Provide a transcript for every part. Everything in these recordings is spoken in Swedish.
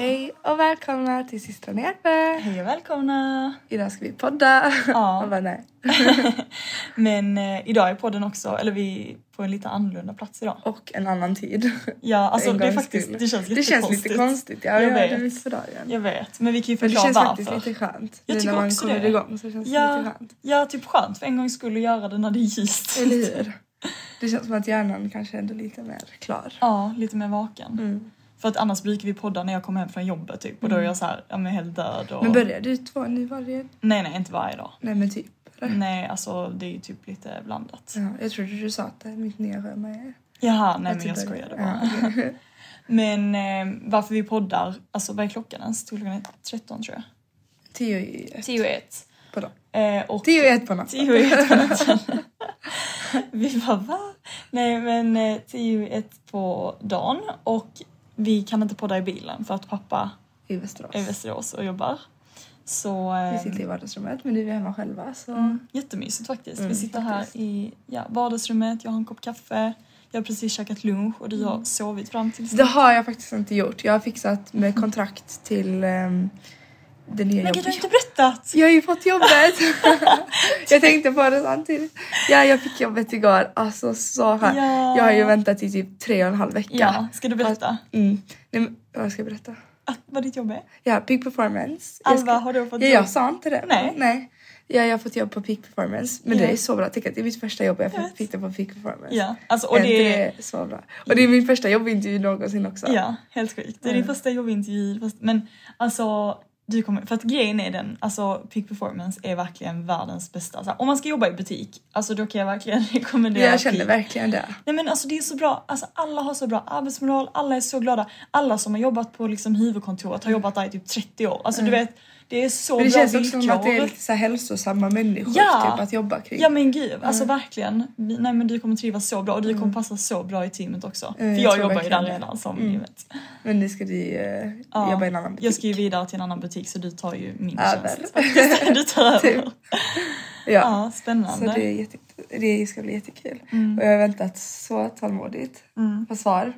Hej och välkomna till Systrar Nepe. Hej och välkomna! Idag ska vi podda. Ja. Bara, nej. Men eh, idag är podden också, eller vi är på en lite annorlunda plats idag. Och en annan tid. Ja, alltså En det är gångs faktiskt, skull. det känns Det lite känns konstigt. lite konstigt. Ja, Jag jag vet. det är lite sådär igen. Jag vet, men vi kan ju Men det förklara känns varför. faktiskt lite skönt. Jag nu tycker när man också kommer det. igång så känns det Ja, lite skönt. ja, typ skönt för en gång skulle göra det när det är ljust. Eller hur? Det känns som att hjärnan kanske ändå är lite mer klar. Ja, lite mer vaken. Mm. För att annars brukar vi podda när jag kommer hem från jobbet typ och då är jag så här, ja men helt död och... Men börjar du två nu varje... Nej nej, inte varje dag. Nej men typ. Eller? Nej, alltså det är ju typ lite blandat. Ja, jag trodde du sa att det är mitt nya schema är... Jaha, nej men typ jag skojade Ja, bara. okej. Men eh, varför vi poddar, alltså vad är klockan ens? Klockan är 13 tror jag. Tio i ett 10 och 1. på dagen. Eh, och Tio i ett på natten. 10 och 1 på natten. vi bara va? Nej men eh, 10 och 1 på dagen och vi kan inte podda i bilen för att pappa I Västerås. är i Västerås och jobbar. Så Vi eh, sitter i vardagsrummet men nu är vi hemma själva så... mm, jättemysigt faktiskt. Mm, vi sitter här faktiskt. i ja, vardagsrummet, jag har en kopp kaffe, jag har precis käkat lunch och du har sovit fram tills Det har jag faktiskt inte gjort. Jag har fixat med kontrakt till um, det nya Men gud, du har inte berättat! Jag har ju fått jobbet! jag tänkte på det samtidigt. Ja, jag fick jobbet igår. Alltså så här. Ja. Jag har ju väntat i typ tre och en halv vecka. Ja, ska du berätta Mm. Nej, men, vad ska jag berätta? att, vad ditt jobb är? Ja, Peak Performance. Alva, har du fått ja, jobb? jag sa inte det. Nej. Nej. Ja, jag har fått jobb på Peak Performance. Men Ja. det är så bra. Tänk att det är mitt första jobb och jag vet. fick det på Peak Performance. Ja, alltså och inte det är... det så bra? Och det är min första jobbintervju någonsin också. Ja, helt sjukt. Det är din Mm. första jobbintervju. Men alltså, du kommer, för att grejen är den, alltså Peak Performance är verkligen världens bästa. Alltså, om man ska jobba i butik, alltså då kan jag verkligen rekommendera Jag känner Peak. verkligen det. Nej men alltså det är så bra, alltså alla har så bra arbetsmoral, alla är så glada. Alla som har jobbat på liksom huvudkontoret har jobbat där i typ 30 år. Alltså du vet, det är så Mm. Men det bra känns också som att det är lite så hälsosamma människor Ja. typ, att jobba kring. Ja men gud, alltså verkligen. Nej men du kommer trivas så bra och du kommer passa så bra i teamet också. Mm, För jag jag jobbar ju där redan som Mm. ni vet. Men nu ska du uh, Ja, jobba i en annan butik. Jag ska ju vidare till en annan butik så du tar ju min Över. tjänst. Du tar över. Typ. Ja, Ja. spännande. Så det, är jätte, det ska bli jättekul. Mm. Och jag har väntat så tålmodigt Mm. på svar.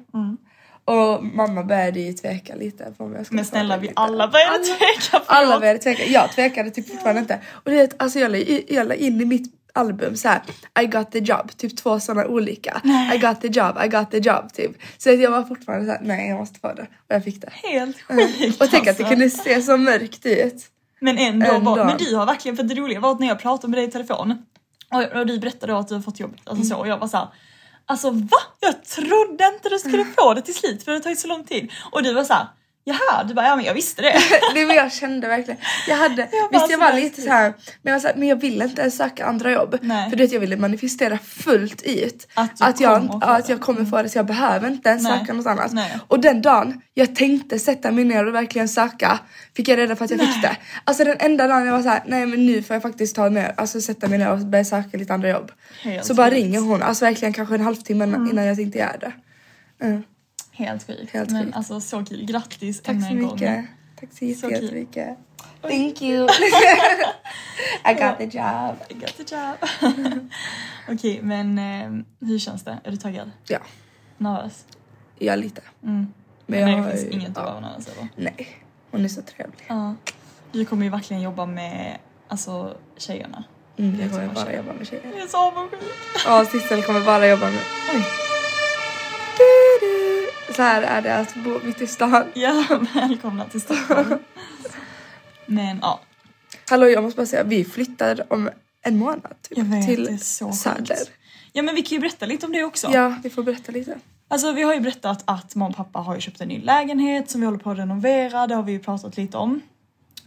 Mm. Och mamma började ju tveka lite på om jag skulle Men snälla vi lite. alla började tveka. Alla förlåt. började tveka. Jag tvekade typ fortfarande inte. Och du vet, alltså jag la, jag la in i mitt album så här: I got the job, typ två sådana olika. I got the job, I got the job typ. Så att jag var fortfarande såhär, nej jag måste få det. Och jag fick det. Helt Mm. sjukt Och tänk att det alltså. kunde se så mörkt ut. Men ändå, Ändå. Var, men du har verkligen, för det roliga var att när jag pratade med dig i telefon och, och du berättade då att du har fått jobbet, alltså så, och jag var såhär Alltså va? Jag trodde inte du skulle få det till slut för det har tagit så lång tid. Och du var såhär Jaha, du bara ja men jag visste det. det men jag kände verkligen. Jag hade, Jag visst jag var lite så här, men jag, var så här, men jag ville inte ens söka andra jobb. Nej. För du vet jag ville manifestera fullt ut. Att att, jag, att jag kommer få det så jag behöver inte ens Nej. söka något annat. Nej. Och den dagen jag tänkte sätta mig ner och verkligen söka fick jag reda på att jag fick det. Alltså den enda dagen jag var så här, nej men nu får jag faktiskt ta ner, alltså sätta mig ner och börja söka lite andra jobb. Helt så bara ringer hon, alltså verkligen kanske en halvtimme innan jag tänkte göra det. Mm. Helt sjukt. Helt men sjukt. alltså så kul. Grattis Tack så mycket. Tack så jättemycket. Thank you. I got the job. I got the job. Okej men eh, hur känns det? Är du taggad? Ja, Nervös? jag lite. Mm. Men Men jag det har finns inget att ja. vara nervös över. Nej, hon är så trevlig. Ja. Du kommer ju verkligen jobba med alltså, tjejerna. Mm, Det jag kommer så bara tjejer. jobba med tjejer. Jag är så avundsjuk. Ja, Sissel kommer bara jobba med... Oj. Så här är det att bo mitt i stan. Ja, välkomna till Stockholm. Men ja, Hallå, jag måste bara säga, vi flyttar om en månad typ, vet till Söder. sjukt. Ja men vi kan ju berätta lite om det också. Ja, vi får berätta lite. Alltså vi har ju berättat att mamma och pappa har ju köpt en ny lägenhet som vi håller på att renovera, det har vi ju pratat lite om.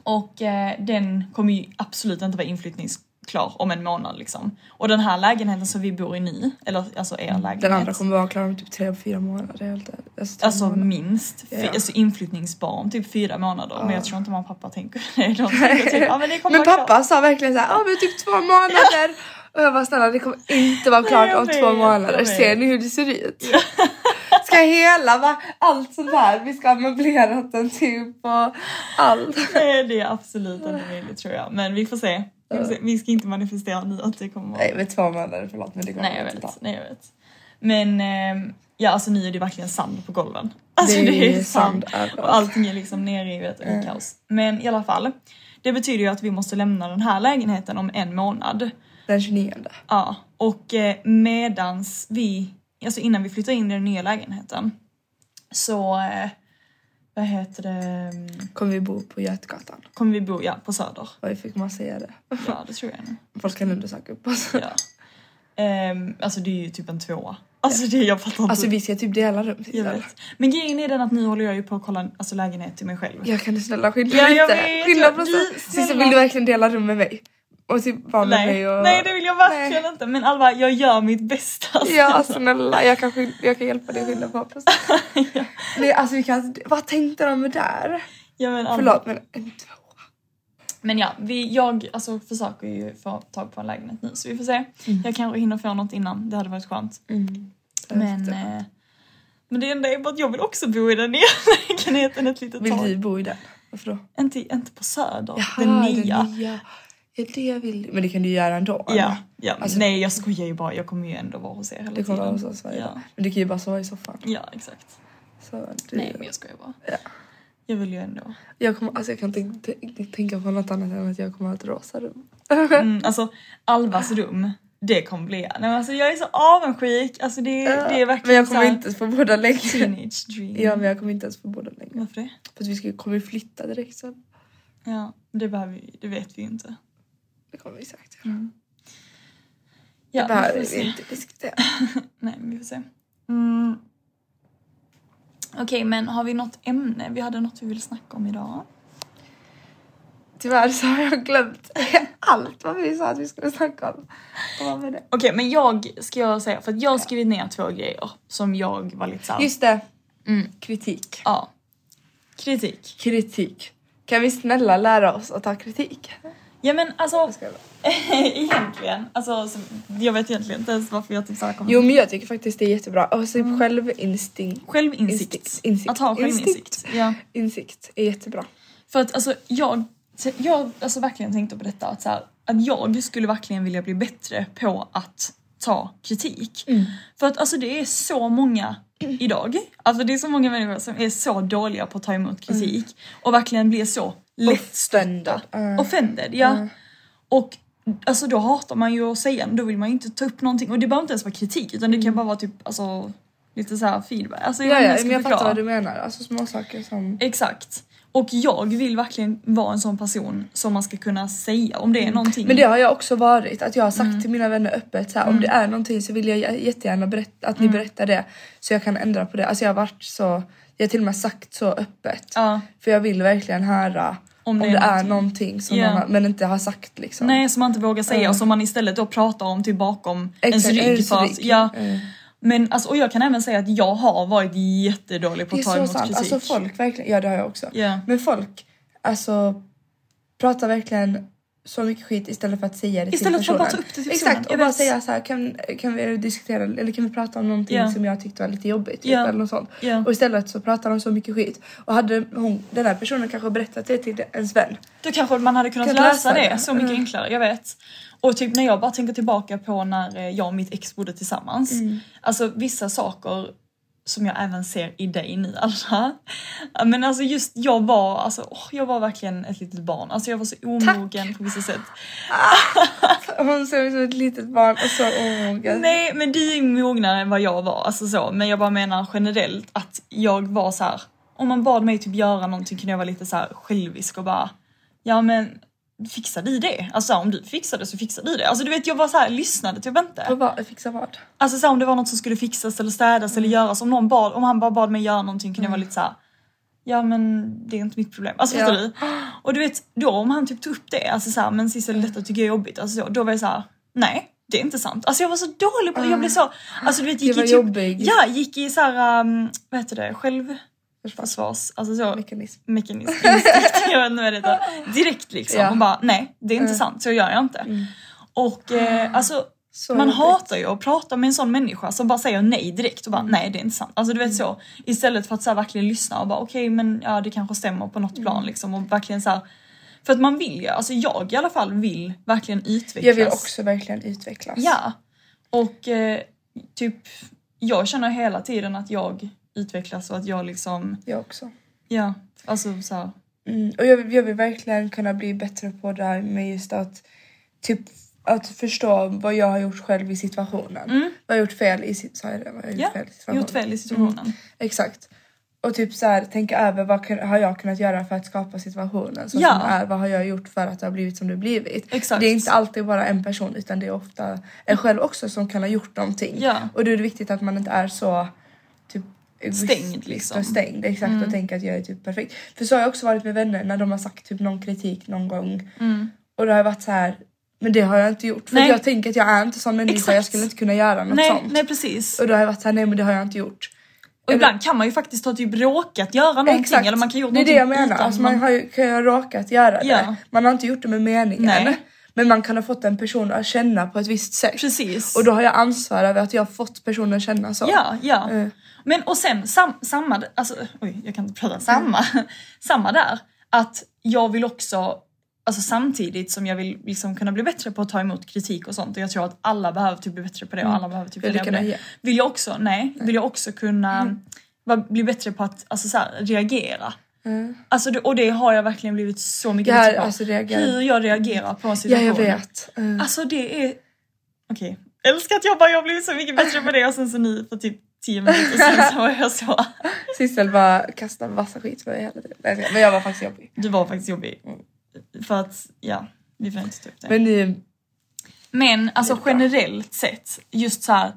Och eh, den kommer ju absolut inte vara inflyttningsklar om en månad liksom. Och den här lägenheten som vi bor i nu, eller alltså er lägenhet. Den andra kommer vara klar om typ tre, fyra månader. Helt, alltså, Alltså månader. minst, Ja. Alltså inflyttningsbar om typ fyra månader. Men jag tror inte mamma och pappa tänker det. De tänker typ, ja, men det kommer Men pappa klart. sa verkligen så här, ja men typ två månader. Och jag bara snälla det kommer inte vara klart jag om vet, två månader. Ser ni hur det ser ut? Ska hela, va? allt sånt här, vi ska ha möblerat den typ och allt. Nej det är absolut inte möjligt tror jag. Men vi får se. Vi, ska inte manifestera nu att det kommer. Nej men två månader, förlåt men det kommer Nej jag vet. Nej, jag vet. Men ehm, ja alltså nu är det verkligen sand på golven. Alltså Det är det är, sand. sand. Och allting är liksom nerrivet och är kaos. Men i alla fall. Det betyder ju att vi måste lämna den här lägenheten om en månad. Den 29. Ja, och eh, medans vi, alltså innan vi flyttar in i den nya lägenheten så, eh, vad heter det, mm, Kommer vi bo på Götgatan. kommer vi bo, ja, på Söder. Vad fick man säga det? Ja, det tror jag nog. Folk kan ändå söka upp oss. Ja. Ehm, alltså det är ju typ en tvåa. Alltså det, jag fattar inte. Alltså vi ska typ dela rum. jag vet. Men grejen är den att nu håller jag ju på att kolla alltså, lägenhet till mig själv. Jag kan du snälla skynda Ja, lite? Skynda på vill du verkligen dela rum med mig? Och typ vara med Nej, mig och... nej det vill jag verkligen Nej. inte. Men Alva, jag gör mitt bästa. Ja snälla, jag kan, jag kan hjälpa dig att skynda på. Nej alltså vi kan Vad tänkte de med där? Ja, men, Alva, Förlåt men en tvåa. Men ja, vi, jag alltså, försöker ju få tag på en lägenhet nu så vi får se. Mm. Jag kanske hinner få något innan, det hade varit skönt. Men, eh, men det enda är bara att jag vill också bo i den nya lägenheten ett litet Vill tag. du bo i den? Varför då? Inte, inte på Söder, Jaha, den nya. Den nya. Ja det vill du. Men det kan du göra ändå. Ja, ja. Alltså- nej jag skojar ju bara, jag kommer ju ändå vara hos er hela Det kommer vara hos oss varje ja. dag. Men du kan ju bara sova i soffan. ja, exakt. Så du... Nej men jag skojar bara. Ja. Jag vill ju ändå. Jag, kommer, alltså jag kan inte tänka- på något annat än att jag kommer ha ett rosa rum. Mm, alltså Alvas rum, det kommer bli... Nej, men alltså, jag är så avundsjuk. Alltså det, det är verkligen Men jag kommer inte ens få båda länge. teenage dream. Ja men jag kommer inte ens få båda länge. Varför det? För att vi ska, kommer flytta direkt sen. Ja, det behöver vi, det vet vi ju inte. Det kommer vi säkert göra. Ja, det behöver vi vi inte diskutera. Nej, men vi får se. Mm. Okej, men har vi något ämne? Vi hade något vi ville snacka om idag. Tyvärr så har jag glömt allt vad vi sa att vi skulle snacka om. Okej, men jag ska jag säga, för att jag har skrivit ner två grejer som jag var lite såhär... Just det. Mm. Kritik. Ja. Kritik. Kritik. Kan vi snälla lära oss att ta kritik? Ja men alltså, egentligen, alltså så- jag vet egentligen inte ens varför jag typ såhär kommer... Jo men jag tycker faktiskt det är jättebra. Och så självinstinkt. Självinsikt. Insikt. Att ha självinsikt. Instinkt. Ja. Insikt är jättebra. För att alltså jag, jag alltså verkligen tänkte på detta att, så här, att jag skulle verkligen vilja bli bättre på att ta kritik. För att alltså det är så många idag, alltså det är så många människor som är så dåliga på att ta emot kritik och verkligen blir så lättstötta. Mm. Offended, ja. Och alltså då hatar man ju att säga, då vill man ju inte ta upp någonting och det behöver inte ens vara kritik utan det kan bara vara typ alltså lite så här feedback. Alltså, Mm. Ja, ja men jag fattar vad du menar. Alltså små saker som... Exakt. Och jag vill verkligen vara en sån person som man ska kunna säga om det är någonting. Mm. Men det har jag också varit. Att jag har Mm. sagt till mina vänner öppet så här, om det är någonting så vill jag jättegärna berätta, att Mm. ni berättar det. Så jag kan ändra på det. Alltså jag har varit så Jag har till och med sagt så öppet. Ja. För jag vill verkligen höra om det, är någonting, någonting som Ja. man har, men inte har sagt liksom. Nej som man inte vågar säga Ja. och som man istället då pratar om typ bakom ens Exakt, rygg. ens För att, rygg. ja, Mm. men alltså, och jag kan även säga att jag har varit jättedålig på Det är att ta emot sant. kritik. Alltså folk verkligen, ja det har jag också. Ja. Men folk alltså pratar verkligen så mycket skit istället för att säga det Istället till för att bara personen. ta upp det till personen, Exakt och bara säga så här kan, kan vi diskutera eller kan vi prata om någonting Ja. som jag tyckte var lite jobbigt typ, Ja. eller något sånt. Ja. Och istället så pratar de så mycket skit. Och hade hon, den här personen kanske berättat det till ens vän. Då kanske man hade kunnat Kan lösa lösa det, det. så mycket Mm. enklare, jag vet. Och typ när jag bara tänker tillbaka på när eh, jag och mitt ex bodde tillsammans. Mm. Alltså vissa saker som jag även ser i dig ni alla. Ja, Men alltså just jag var, alltså, åh, jag var verkligen ett litet barn. Alltså jag var så omogen på vissa sätt. Hon ser ut som ett litet barn och så omogen. Nej men du är mognare än vad jag var, alltså så. Men jag bara menar generellt att jag var så här. om man bad mig typ göra någonting kunde jag vara lite så här självisk och bara ja men fixar du det? Alltså om du fixar det så fixar du det. Alltså du vet jag var så här lyssnade typ inte. Och vad, fixa vad? Alltså så här, om det var något som skulle fixas eller städas eller göras, om någon bad, om han bara bad mig göra någonting kunde jag vara lite så här. Ja men det är inte mitt problem. Alltså Ja. fattar du? Och du vet då om han typ tog upp det, alltså så här, men Sissel detta tycker jag är jobbigt. Alltså så, då var jag så här, nej det är inte sant. Alltså jag var så dålig på det, jag blev så, alltså du vet gick Det var i typ, jobbig. Ja gick i så här, um, vad heter det, självförsvars, alltså så Mekanism. mekanism, instinkt, jag det heter. Direkt liksom Ja. och bara nej det är inte sant så gör jag inte. Och eh, alltså Så man jobbigt. hatar ju att prata med en sån människa som bara säger nej direkt och bara nej det är inte sant. Alltså du vet så. Istället för att så här, verkligen lyssna och bara okej men ja det kanske stämmer på något plan liksom och verkligen så här, För att man vill ju, alltså jag i alla fall vill verkligen utvecklas. Jag vill också verkligen utvecklas. Ja. Och eh, typ jag känner hela tiden att jag utvecklas och att jag liksom, Jag också. ja alltså så här, Mm. Och jag, jag vill verkligen kunna bli bättre på det här med just att typ att förstå vad jag har gjort själv i situationen. Vad jag har gjort fel i sa jag det? Vad jag gjort ja, fel i situationen. gjort fel i situationen. Exakt. Och typ så här, tänka över vad har jag kunnat göra för att skapa situationen så Ja. som är. Vad har jag gjort för att det har blivit som det blivit. Exakt. Det är inte alltid bara en person utan det är ofta en själv också som kan ha gjort någonting. Ja. Och då är det viktigt att man inte är så Stängd, liksom. och stängd. Exakt och tänka att jag är typ perfekt. För så har jag också varit med vänner när de har sagt typ någon kritik någon gång. Och då har jag varit så här. Men det har jag inte gjort. För jag tänker att jag är inte sån människa. Jag Exakt. skulle inte kunna göra något Nej, sånt. nej precis. Och då har jag varit så här, nej men det har jag inte gjort. Och ibland kan man ju faktiskt ha typ råkat göra någonting Exakt. eller man kan gjort det är det jag menar. Alltså, man har ju, kan ju ha råkat göra det. Ja. Man har inte gjort det med meningen. Nej. Men man kan ha fått en person att känna på ett visst sätt. Precis. Och då har jag ansvar över att jag har fått personen att känna så. Ja, ja. Mm. Men och sen sam, samma, alltså oj jag kan inte prata, samma, samma där. Att jag vill också, alltså samtidigt som jag vill liksom kunna bli bättre på att ta emot kritik och sånt och jag tror att alla behöver typ bli bättre på det och alla behöver typ Vill på det. ge? Vill jag också, nej, vill jag också kunna vara- bli bättre på att alltså, så här, reagera. Alltså, det, och det har jag verkligen blivit så mycket bättre på. alltså, reagera. Hur jag reagerar på en Ja jag vet. Mm. Alltså det är... Okej. Älskar att jag bara, jag har blivit så mycket bättre på det och sen så nu för typ 10 minuter sen så var jag så... Sissel bara kastar massa skit på mig hela tiden. Men jag var faktiskt jobbig. Du var faktiskt jobbig. För att, ja, vi får inte ta upp det. Men nu, Men alltså generellt sett, just så här.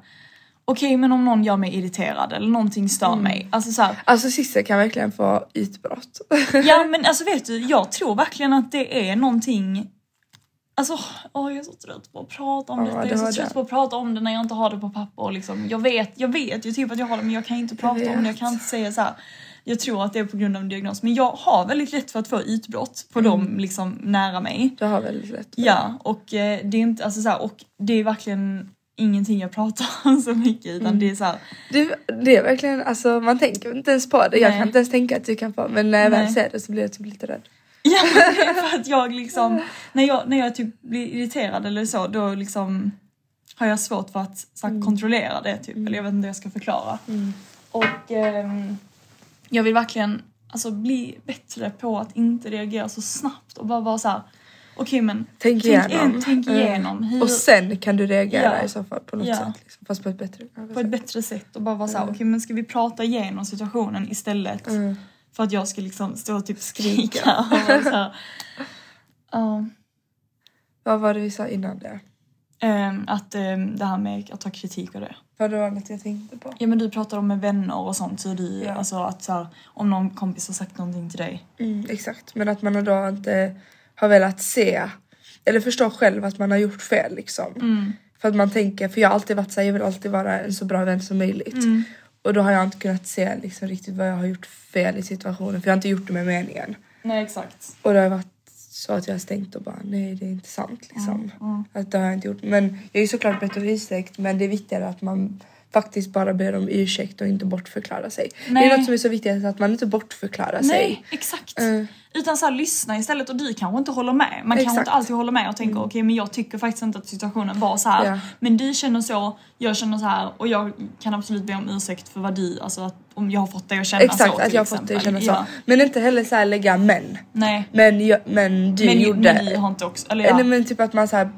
Okej men om någon gör mig irriterad eller någonting stör mig. Alltså så här, alltså Sissel kan verkligen få utbrott. Ja men alltså vet du, jag tror verkligen att det är någonting Alltså åh, jag är så trött på att prata om Ja, detta. det Jag är så trött det. på att prata om det när jag inte har det på papper. Liksom. Jag, vet, jag vet ju typ att jag har det men jag kan inte prata om det. Jag kan inte säga så här. Jag tror att det är på grund av en diagnos. Men jag har väldigt lätt för att få utbrott på dem liksom nära mig. Du har väldigt lätt. för Ja och eh, det är inte, alltså så här, och det är verkligen ingenting jag pratar om så mycket utan det är så här, Du, det är verkligen, alltså man tänker inte ens på det. Jag Nej. kan inte ens tänka att du kan få men när jag väl ser det så blir jag typ lite rädd. Ja det är för att jag liksom, när jag, när jag typ blir irriterad eller så då liksom har jag svårt för att så här, kontrollera det typ. Eller jag vet inte hur jag ska förklara. Och ehm, jag vill verkligen alltså, bli bättre på att inte reagera så snabbt och bara vara så här. okej men Tänk tänk, igenom. en, tänk Mm. igenom hur, Och sen kan du reagera Ja. i så fall på något Ja. sätt. Liksom. Fast på ett bättre på ett bättre sätt och bara vara så här, okej men ska vi prata igenom situationen istället Mm. För att jag ska liksom stå och typ skrika. Ja. Vad var det vi sa innan det? Ehm, att ehm, det här med att ta kritik och det. Vad var det jag tänkte på? Ja men du pratar om med vänner och sånt så du, Ja. alltså att så här, om någon kompis har sagt någonting till dig. Mm, exakt, men att man då inte har velat se eller förstå själv att man har gjort fel liksom. Mm. För att man tänker, för jag har alltid varit såhär, jag vill alltid vara en så bra vän som möjligt. Mm. Och då har jag inte kunnat se liksom riktigt vad jag har gjort fel i situationen för jag har inte gjort det med meningen. Nej exakt. Och det har varit så att jag har stängt och bara nej det är inte sant liksom. Att det har jag inte gjort. Men jag är såklart bett om ursäkt men det är viktigare att man faktiskt bara ber om ursäkt och inte bortförklara sig. Det Nej. är något som är så viktigt att man inte bortförklarar sig. Nej exakt. Mm. Utan så här, lyssna istället och du kanske inte håller med. Man kanske Exakt. inte alltid håller med och tänker okej men jag tycker faktiskt inte att situationen var så här. Ja. Men du känner så, jag känner så här och jag kan absolut be om ursäkt för vad du, alltså att, om jag har fått dig att känna så Exakt, att jag har fått dig att känna Ja. så. Men inte heller så här lägga men. Nej. Men, jag, men du men, gjorde... men ni har inte också, eller ja. Nej men typ att man så här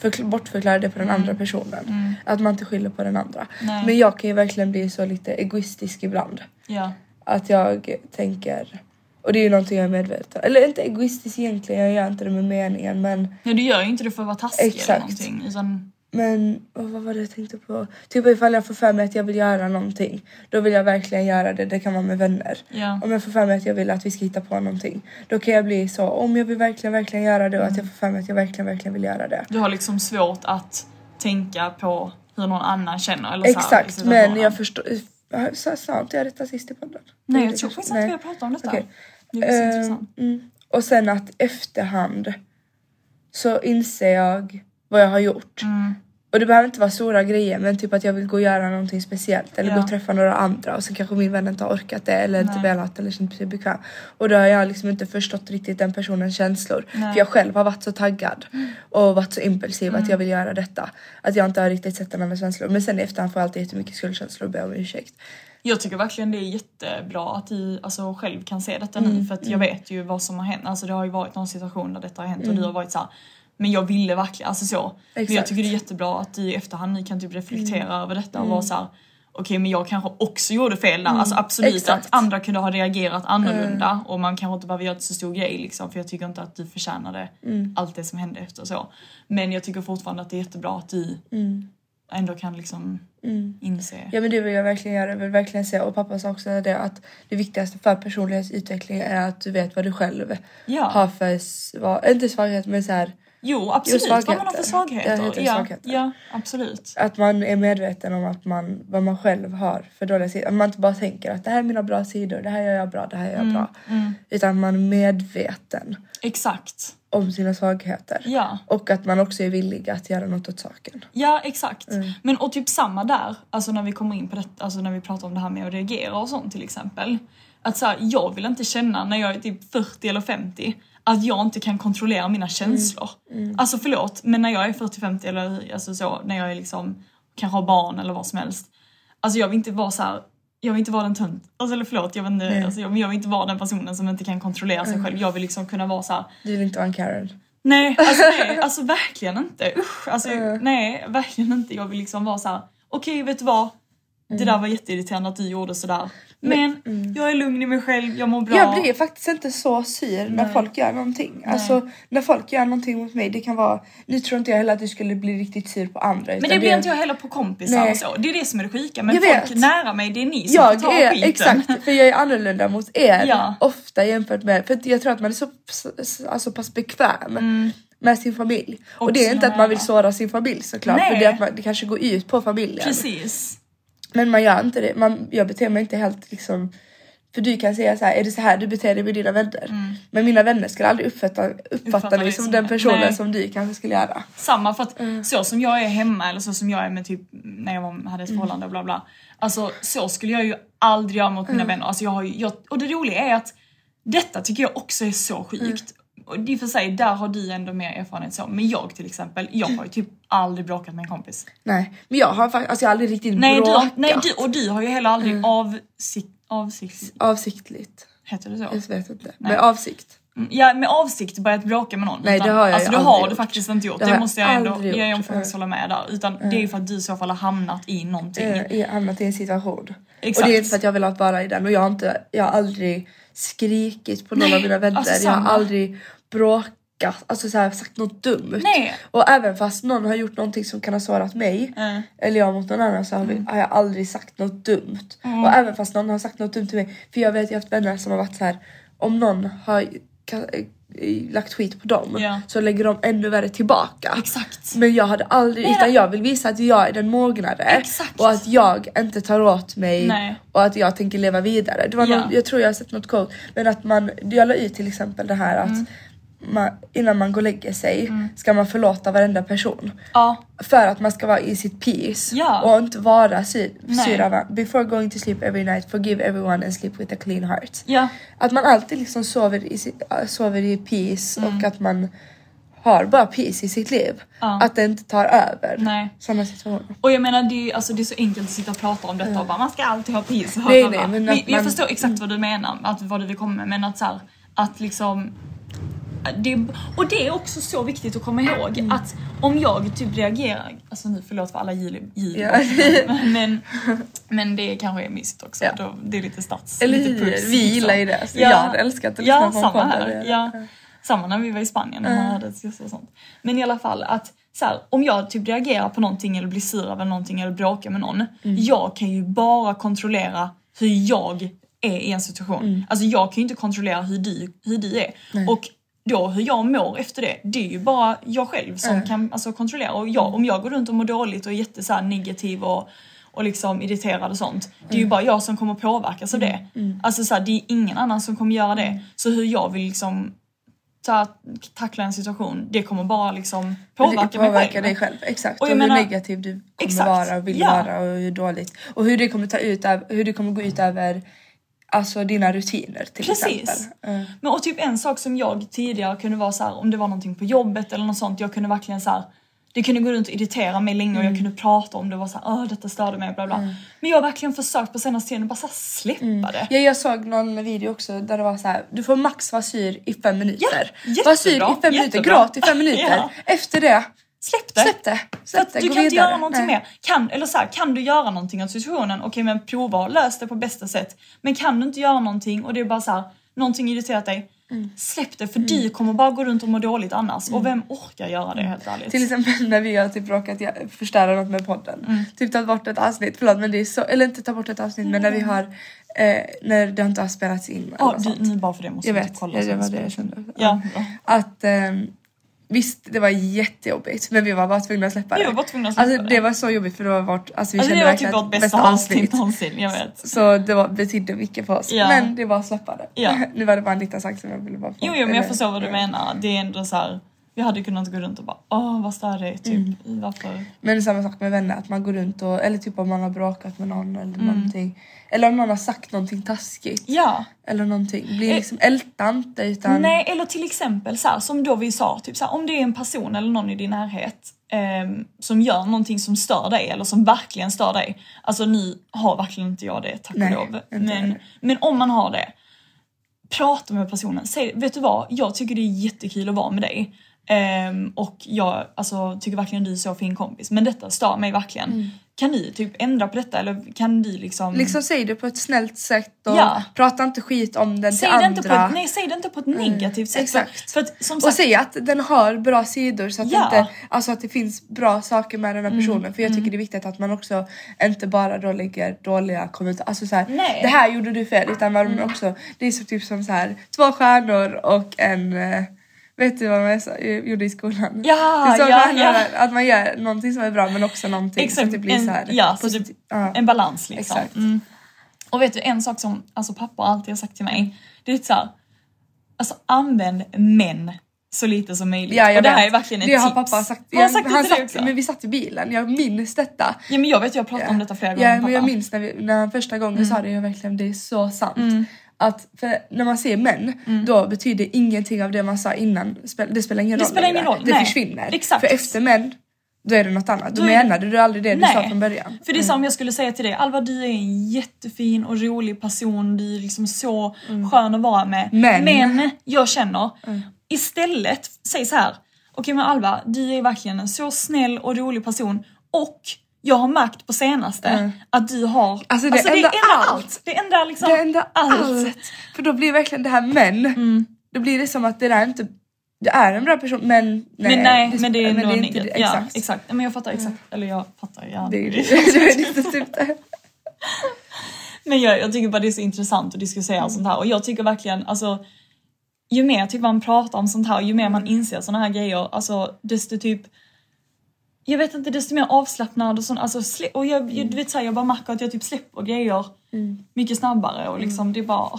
förkl- bortförklarar det på den andra personen. Att man inte skyller på den andra. Nej. Men jag kan ju verkligen bli så lite egoistisk ibland. ja. Att jag tänker, och det är ju någonting jag är medveten Eller inte egoistisk egentligen, jag gör inte det med meningen men Ja du gör ju inte det för att vara taskig Exakt. eller någonting. Utan, Men åh, vad var det jag tänkte på? Typ ifall jag får för mig att jag vill göra någonting. Då vill jag verkligen göra det. Det kan vara med vänner. ja. Om jag får för mig att jag vill att vi ska hitta på någonting. Då kan jag bli så, om jag vill verkligen, verkligen göra det och att jag får för mig att jag verkligen, verkligen vill göra det. Du har liksom svårt att tänka på hur någon annan känner eller så här, Exakt, men jag förstår. Sa sa inte jag detta sist i podden? Nej jag tror faktiskt inte vi har pratat om detta. Okej. Det är så Eh, intressant. mm. Och sen att efterhand så inser jag vad jag har gjort. Mm. Och det behöver inte vara stora grejer men typ att jag vill gå och göra någonting speciellt eller Ja. gå och träffa några andra och så kanske min vän inte har orkat det eller inte Nej. velat eller känt sig bekväm. Och då har jag liksom inte förstått riktigt den personens känslor. Nej. Mm. För jag själv har varit så taggad och varit så impulsiv att jag vill göra detta. Att jag inte har riktigt sett den andras känslor. Men sen i efterhand får jag alltid jättemycket skuldkänslor och ber om ursäkt. Jag tycker verkligen det är jättebra att du alltså, själv kan se detta Mm, nu för att jag vet ju vad som har hänt. Alltså det har ju varit någon situation där detta har hänt och Mm. du har varit så här, men jag ville verkligen, alltså så. Men jag Exakt. tycker det är jättebra att du i efterhand nu kan typ reflektera Mm. över detta och vara så här. Okej men jag kanske också gjorde fel där. Alltså absolut Mm. Exakt. att andra kunde ha reagerat annorlunda och man kanske inte behöver göra så stor grej liksom för jag tycker inte att du förtjänade Mm. allt det som hände efter så. Men jag tycker fortfarande att det är jättebra att du ändå kan liksom inse. Mm. Ja men det vill jag verkligen göra, jag vill verkligen säga och pappa sa också det att det viktigaste för personlighetsutveckling är att du vet vad du själv Ja. har för, sva- inte svaghet men så här, Jo absolut, vad man har för svagheter. ja, svagheter. ja, absolut. att man är medveten om att man, vad man själv har för dåliga sidor. Att man inte bara tänker att det här är mina bra sidor, det här gör jag bra, det här gör jag Mm, bra. Utan man är medveten Exakt. om sina svagheter. Ja. Och att man också är villig att göra något åt saken. Ja exakt. Mm. Men och typ samma där, alltså när vi kommer in på det, alltså när vi pratar om det här med att reagera och sånt till exempel. Att så här, jag vill inte känna när jag är typ 40 eller 50 att jag inte kan kontrollera mina känslor. Mm. Alltså förlåt, men när jag är 40-50 eller alltså så, när jag är liksom, kanske har barn eller vad som helst. Alltså jag vill inte vara så här. Jag vill inte vara den tönt, alltså eller förlåt jag vet inte, alltså, jag, men jag vill inte vara den personen som inte kan kontrollera Mm. sig själv. Jag vill liksom kunna vara så här. Du vill inte vara en Karen. Nej, alltså, nej, alltså verkligen inte. Usch, alltså, nej, verkligen inte. Jag vill liksom vara så här. okej vet du vad? Det där var jätteirriterande att du gjorde sådär. Men jag är lugn i mig själv, jag mår bra. Jag blir faktiskt inte så sur när folk gör någonting. Alltså när folk gör någonting mot mig, det kan vara... Nu tror inte jag heller att du skulle bli riktigt sur på andra. men det blir inte jag heller på kompisar Nej. och så. Det är det som är det sjuka. Men Jag folk vet. nära mig, det är ni som Jag får ta är, skiten. exakt, för jag är annorlunda mot er Ja. ofta jämfört med, för jag tror att man är så, så, alltså, pass bekväm med sin familj. Och, Och det är inte att man vill såra sin familj såklart, för Nej. det är att man, det kanske går ut på familjen. Precis. Men man gör inte det, man, jag beter mig inte helt liksom för du kan säga så här, är det så här du beter dig med dina vänner? Men mina vänner skulle aldrig uppfatta, uppfatta, Uppfatta dig som som den det. personen Nej. som du kanske skulle göra. Samma för att Mm. så som jag är hemma eller så som jag är med typ när jag var, hade ett förhållande och bla bla. Alltså så skulle jag ju aldrig göra mot Mm. mina vänner. Alltså, jag har jag, och det roliga är att detta tycker jag också är så sjukt. Mm. Och det är för sig, där har du ändå mer erfarenhet så. Men jag till exempel, jag har ju typ aldrig bråkat med en kompis. Nej, men jag har faktiskt, alltså jag har aldrig riktigt Nej, du, bråkat. har- nej du, och du har ju heller aldrig Mm. avsikt, avsikt, Avsiktligt. heter det så? Jag vet inte. Med avsikt. Mm, Ja med avsikt börjat bråka med någon. Nej, utan, det har jag Alltså ju det har gjort. du faktiskt inte gjort. Det Det, har jag måste jag ändå, jag, jag gjort. får faktiskt hålla med där. Utan det är ju för att du i så fall har hamnat i någonting. eh, i- hamnat i en situation. Exakt. Och det är inte för att jag vill att vara i den och jag har, inte, jag har aldrig skrikit på någon av mina vänner. alltså jag har aldrig bråkat alltså så här, sagt något dumt. Nej. Och även fast någon har gjort någonting som kan ha sårat mig Mm. eller jag mot någon annan så har, vi, har jag aldrig sagt något dumt. Och även fast någon har sagt något dumt till mig, för jag vet jag har haft vänner som har varit så här om någon har lagt skit på dem Ja. så lägger de ännu värre tillbaka. Exakt. Men jag hade aldrig, Nej. utan jag vill visa att jag är den mognare Exakt. och att jag inte tar åt mig Nej. och att jag tänker leva vidare. Det var Ja. någon, jag tror jag har sett något quote, men att man, jag la ut till exempel det här att Mm. Man, innan man går och lägger sig ska man förlåta varenda person. Ja. För att man ska vara i sitt peace Ja. och inte vara sur, Before going to sleep every night, forgive everyone and sleep with a clean heart. Ja. Att man alltid liksom sover i, äh, sover i peace och att man har bara peace i sitt liv. Mm. Ja. Att det inte tar över Nej. sådana situationer. Och jag menar det är, alltså, det är så enkelt att sitta och prata om detta och bara man ska alltid ha peace. Nej, nej, men jag man- förstår exakt vad du menar, att, vad du vill komma med men att så här, att liksom det, och det är också så viktigt att komma ihåg Mm. att om jag typ reagerar, alltså nu förlåt för alla ljud i Ja. men, men det kanske är mysigt också, Ja. då, det är lite stads. Eller lite puls, Vi liksom. gillar ju det. Så jag hade älskat att lyssna ja, på samma här. Ja, Samma när vi var i Spanien och man hade ett och sånt. Men i alla fall att så här, om jag typ reagerar på någonting eller blir sur över någonting eller bråkar med någon. Mm. Jag kan ju bara kontrollera hur jag är i en situation. Mm. Alltså jag kan ju inte kontrollera hur du, hur du är. Och då hur jag mår efter det, det är ju bara jag själv som kan alltså, kontrollera. Och jag, om jag går runt och mår dåligt och är jätte så här, negativ och och liksom irriterad och sånt. Det är ju bara jag som kommer påverkas av det. Alltså så här, det är ingen annan som kommer göra det. Så hur jag vill liksom ta, tackla en situation, det kommer bara liksom påverka, mig påverka själv. dig själv. Exakt. Och Och, hur menar- negativ du kommer Exakt. vara och vill Ja. vara och hur dåligt. Och hur det kommer ta ut hur det kommer gå ut över alltså dina rutiner till Precis. exempel. Mm. Men och typ en sak som jag tidigare kunde vara så här, om det var någonting på jobbet eller något sånt, jag kunde verkligen så här. Det kunde gå runt och irritera mig länge och Mm. jag kunde prata om det och vara såhär, åh detta störde mig bla bla. Men jag har verkligen försökt på senaste tiden att bara så här, släppa Mm. det. Ja, jag såg någon video också där det var så här: du får max vara sur i fem minuter. jättebra, var sur i fem minuter, jättebra. gråt i fem minuter. Ja. Efter det, Släpp det! släpp det. Släpp det, du gå kan inte vidare. göra någonting Nej. mer. Kan, eller så här, kan du göra någonting åt situationen, okej men prova och lös det på bästa sätt. Men kan du inte göra någonting och det är bara så här, någonting irriterat dig, Mm. släpp det för du kommer bara gå runt och må dåligt annars. Och vem orkar göra det helt ärligt? Till exempel när vi har typ råkat förstöra något med podden. Mm. Typ tagit bort ett avsnitt, förlåt men det är så, eller inte ta bort ett avsnitt men när vi har, eh, när det inte har spelats in. Ja, något du, nu bara för det måste Jag vet, inte kolla. ja, så det var det jag kände. Ja. Att ehm, visst det var jättejobbigt men vi var bara tvungna att släppa det. Vi var tvungna att släppa alltså, det. det var så jobbigt för det var vårt, alltså vi Alltså, kände det var typ vårt bästa avsnitt någonsin, jag vet. Så det var, betydde mycket för oss. Ja. Men det var att släppa det. Ja. nu var det bara en liten sak som jag ville bara få. Jo, jo men jag förstår vad du menar. Det är ändå så här. Vi hade kunnat gå runt och bara åh vad stör det typ. Mm. Varför? Men samma sak med vänner, att man går runt och, eller typ om man har bråkat med någon Mm. eller någonting. Eller om någon har sagt någonting taskigt. Ja. Eller någonting. Bli liksom älta inte utan... Nej eller till exempel så här, som då vi sa, typ så här, om det är en person eller någon i din närhet ehm, som gör någonting som stör dig eller som verkligen stör dig. Alltså nu har verkligen inte jag det tack och lov. Men, men om man har det, prata med personen. Säg, vet du vad, jag tycker det är jättekul att vara med dig. Ehm, och jag alltså, tycker verkligen du är så fin kompis. Men detta stör mig verkligen. Mm. Kan du typ ändra på detta eller kan du liksom... Liksom säg det på ett snällt sätt och Ja. prata inte skit om den Säg till det, andra. inte på ett, nej, säg det inte på ett negativt sätt. exakt. För, för att, som Och sagt, säg att den har bra sidor så att, Ja. inte, alltså att det finns bra saker med den Mm, här personen. För jag tycker det är viktigt att man också inte bara då lägger dåliga kommentarer. Alltså så här, Nej. Mm. det här gjorde du fel. Utan man också, det är så typ som så här två stjärnor och en eh, Vet du vad man gjorde i skolan? Ja, Det är så ja, ja. Att man gör någonting som är bra men också någonting så att det blir en, så här ja, så det, Ja. en balans liksom. Exakt. Mm. Och vet du en sak som alltså, pappa alltid har sagt till mig. Det är så här, alltså använd män så lite som möjligt. Ja, jag och det här vet. är verkligen ett det tips. har pappa sagt. Han sagt det han satt, också? men vi satt i bilen, jag minns detta. Ja men jag vet jag har pratat om detta flera gånger Ja med men jag pappa. minns när, vi, när han första gången sa det, jag verkligen det är så sant. Mm. Att när man ser män, då betyder ingenting av det man sa innan, det spelar ingen Det roll spelar ingen roll, Det nej. försvinner. Exakt. För efter män, då är det något annat. Då det- menade du aldrig det du sa från början. För det är som om jag skulle säga till dig, Alva du är en jättefin och rolig person, du är liksom så skön att vara med. Men- Men jag känner, istället, säg så här. okej men Alva du är verkligen en så snäll och rolig person och jag har märkt på senaste att du har... Alltså, det ändrar allt. allt. Det ändrar liksom Det ändrar allt. För då blir verkligen det här män, Mm. då blir det som att det där inte du är en bra person men nej. men nej, men det är men inte det, Ja, exakt. Men jag fattar exakt. Eller jag fattar. Ja. Det är det är typ det. Men jag, jag tycker bara det är så intressant att diskutera Mm. sånt här och jag tycker verkligen alltså ju mer typ man pratar om sånt här ju mer man Mm. inser såna här grejer alltså desto typ jag vet inte, desto mer avslappnad och sånt. Alltså, och jag, jag, du vet, så här, jag bara märker att jag typ släpper grejer mycket snabbare och liksom det är bara...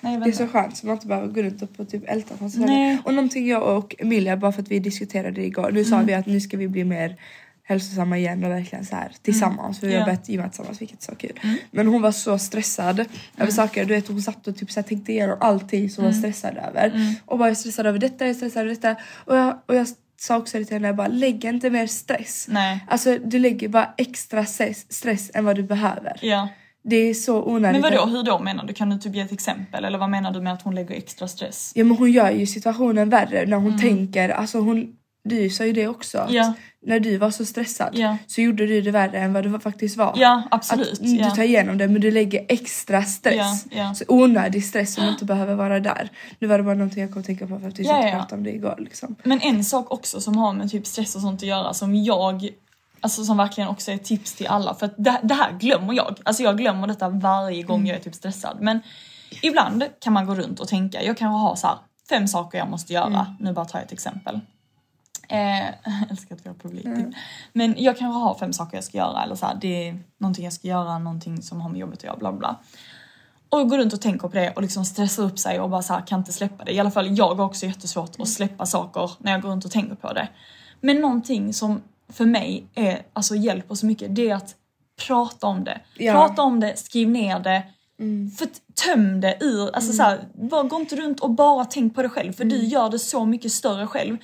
nej, Mm. Det är så skönt så man inte behöver gå runt och på typ älta på sig Nej. själv. Och någonting jag och Emilia, bara för att vi diskuterade det igår. Nu Mm. sa vi att nu ska vi bli mer hälsosamma igen och verkligen så här tillsammans. För vi har Ja. börjat gymma tillsammans vilket är så kul. Men hon var så stressad över saker. Du vet hon satt och typ så här tänkte igenom allting som hon var stressad över. Och bara jag är stressad över detta, jag är stressad över detta. Och jag, och jag sa också det till henne, jag bara lägg inte mer stress. Nej. Alltså du lägger bara extra stress, stress än vad du behöver. Ja. Det är så onödigt. Men vadå, hur då menar du? Kan du typ ge ett exempel? Eller vad menar du med att hon lägger extra stress? Ja men hon gör ju situationen värre när hon tänker, alltså hon, du sa ju det också. att Mm. Ja. När du var så stressad Ja. så gjorde du det värre än vad det faktiskt var. Ja, absolut. Att du ja. tar igenom det men du lägger extra stress. Så onödig stress som inte behöver vara där. Nu var det bara någonting jag kom att tänka på för att vi Ja, pratade om det igår. Liksom. Men en sak också som har med typ stress och sånt att göra som jag Alltså som verkligen också är ett tips till alla för att det, det här glömmer jag. Alltså jag glömmer detta varje gång jag är typ stressad. Men ibland kan man gå runt och tänka, jag kanske har så här fem saker jag måste göra. Nu bara tar jag ett exempel. Eh, jag älskar att vi har publik. Men jag kanske har fem saker jag ska göra eller så här, det är någonting jag ska göra, någonting som har med jobbet att göra, bla bla. Och gå runt och tänka på det och liksom stressa upp sig och bara så här, kan inte släppa det. I alla fall jag har också jättesvårt att släppa saker när jag går runt och tänker på det. Men någonting som för mig är, alltså hjälper så mycket, det är att prata om det. Ja. Prata om det, skriv ner det. För att töm det ur, alltså så här, bara, gå inte runt och bara tänk på det själv för du gör det så mycket större själv.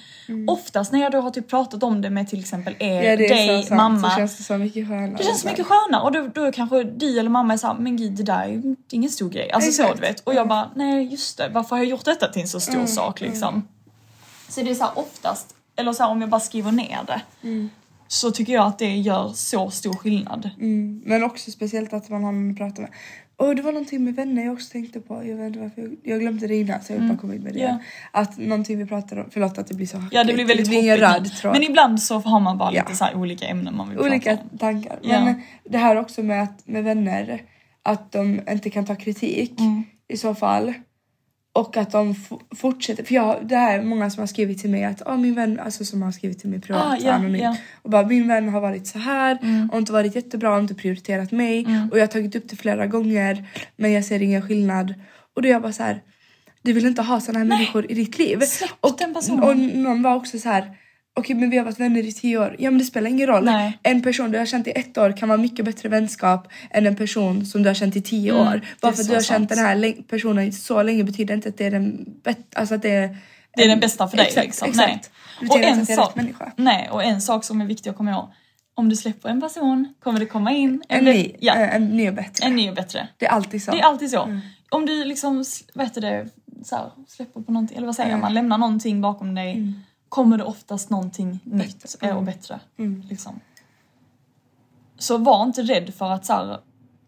Oftast när jag då har typ pratat om det med till exempel er, Ja det dig, så sant. mamma. Så känns det så mycket skönare. Det känns mycket skönare och då, då kanske du eller mamma är såhär, men gud det där är ju ingen stor grej. Alltså så Exakt. du vet. Och jag bara, nej just det, varför har jag gjort detta till en så stor sak liksom? Så det är såhär oftast, eller så här, om jag bara skriver ner det. Så tycker jag att det gör så stor skillnad. Mm, men också speciellt att man har någon att prata med. Och det var någonting med vänner jag också tänkte på. Jag vet inte varför jag, jag glömde det innan så jag vill bara komma in med det. Mm. Ja. Att någonting vi pratade om, förlåt att det blir så Ja det blir väldigt hoppigt. Men ibland så har man bara Ja. lite så olika ämnen man vill Olika prata om. tankar. Ja. Men det här också med, att, med vänner, att de inte kan ta kritik Mm. i så fall. Och att de fortsätter, för jag, det här är många som har skrivit till mig att ah, min vän, alltså som har skrivit till mig privat Ah, ja, anonymt. ja. Och bara min vän har varit så här och inte varit jättebra och inte prioriterat mig. Mm. Och jag har tagit upp det flera gånger men jag ser ingen skillnad. Och då är jag bara så här. Du vill inte ha såna här människor i ditt liv. Släpp och, den personen. och någon var också så här. Okej men vi har varit vänner i tio år. Ja men det spelar ingen roll. Nej. En person du har känt i ett år kan vara mycket bättre vänskap än en person som du har känt i tio Mm, år. Bara för att du har sant. känt den här personen så länge betyder inte att det är den bättre. Alltså att det är, Det är den bästa för dig exakt, liksom. Exakt. Nej. Och en, sak, nej, och en sak som är viktig att komma ihåg. Om du släpper en person kommer det komma in En bä- ny, ja, eh, en ny och bättre. en ny och bättre. Det är alltid så. Det är alltid så. Om du liksom, vad heter det, så här, släpper på någonting, eller vad säger Mm. man, lämnar någonting bakom dig. Kommer det oftast någonting nytt Mm. och bättre. Liksom. Så var inte rädd för att så här,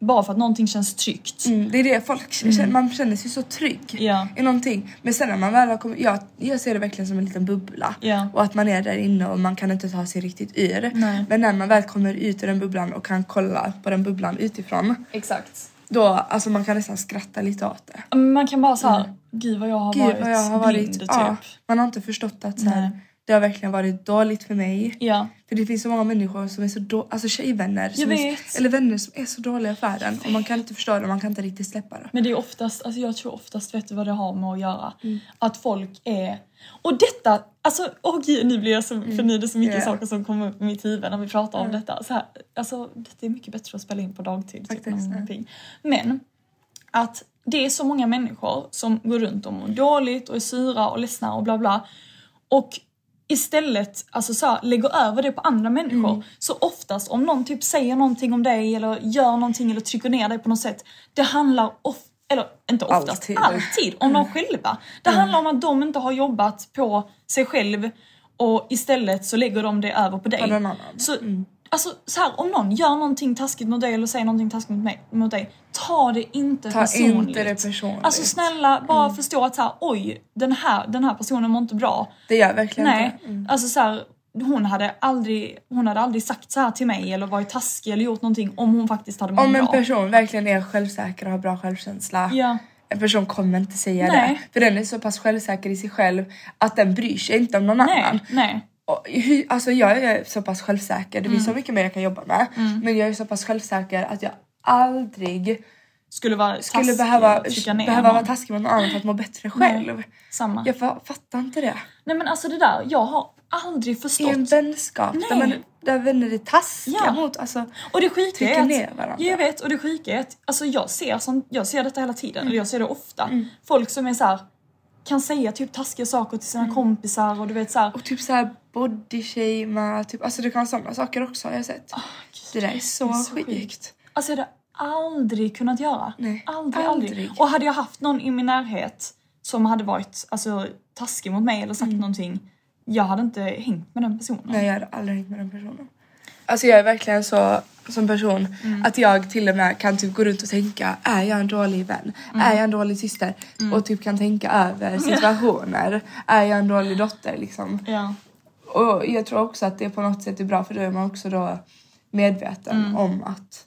bara för att någonting känns tryggt. Mm, det är det folk känner, man känner sig så trygg Ja. i någonting. Men sen när man väl har kommit, jag, jag ser det verkligen som en liten bubbla. Ja. Och att man är där inne och man kan inte ta sig riktigt ur. Nej. Men när man väl kommer ut ur den bubblan och kan kolla på den bubblan utifrån. Exakt. Då, alltså man kan nästan skratta lite åt det. Man kan bara såhär, gud vad jag har Gud varit jag har blind varit, typ. ja, man har inte förstått att så här, Nej. Det har verkligen varit dåligt för mig. Ja. För det finns så många människor som är så då, alltså tjejvänner, som är, eller vänner som är så dåliga för en och man kan inte förstå det och man kan inte riktigt släppa det. Men det är oftast, alltså jag tror oftast, vet du vad det har med att göra? Mm. Att folk är... Och detta, alltså åh gud nu blir jag så, för nu är det så mycket Mm. Ja. saker som kommer upp i mitt huvud när vi pratar om detta. Så här, alltså det är mycket bättre att spela in på dagtid. Typ, Faktiskt, än ja. Men att det är så många människor som går runt och mår dåligt och är sura och ledsna och bla bla. Och istället alltså så här, lägger över det på andra människor. Mm. Så oftast om någon typ säger någonting om dig eller gör någonting eller trycker ner dig på något sätt. Det handlar of, eller inte oftast, Alltid. alltid, om de själva. Det handlar om att de inte har jobbat på sig själv och istället så lägger de det över på dig. Så Alltså så här, om någon gör någonting taskigt mot dig eller säger någonting taskigt mot, mig, mot dig, ta det inte Ta personligt. inte det personligt. Alltså snälla, bara förstå att så här, oj, den här, den här personen mår inte bra. Det gör verkligen Nej, inte. Mm. alltså så här, hon hade, aldrig, hon hade aldrig sagt så här till mig eller varit taskig eller gjort någonting om hon faktiskt hade mått Om en bra. person verkligen är självsäker och har bra självkänsla. Ja. En person kommer inte säga Nej. det. För den är så pass självsäker i sig själv att den bryr sig inte om någon Nej, annan. nej. Alltså jag är så pass självsäker, det Mm. finns så mycket mer jag kan jobba med. Men jag är så pass självsäker att jag aldrig Skulle vara skulle taskig, behöva, behöva vara taskig mot någon annan för att må bättre själv. Nej, samma. Jag fa- fattar inte det. Nej men alltså det där, jag har aldrig I förstått. en vänskap där, Nej. man, där vänner är taskiga Ja. mot, alltså Och det sjuka trycker är att, ner varandra. Ja, jag vet och det sjuka är att alltså jag ser, sånt, jag ser detta hela tiden och jag ser det ofta. Folk som är så här kan säga typ taskiga saker till sina kompisar och du vet så här, Och typ såhär bodyshamea, typ, alltså det kan vara sådana saker också har jag sett. det där är så, det är så sjukt. sjukt. Alltså jag hade aldrig kunnat göra. Nej, aldrig, aldrig, aldrig. Och hade jag haft någon i min närhet som hade varit alltså, taskig mot mig eller sagt någonting, jag hade inte hängt med den personen. Nej jag hade aldrig hängt med den personen. Alltså jag är verkligen så som person att jag till och med kan typ gå runt och tänka är jag en dålig vän? Är jag en dålig syster? Och typ kan tänka över situationer. är jag en dålig dotter liksom? Ja. Och jag tror också att det på något sätt är bra för då är man också då medveten om att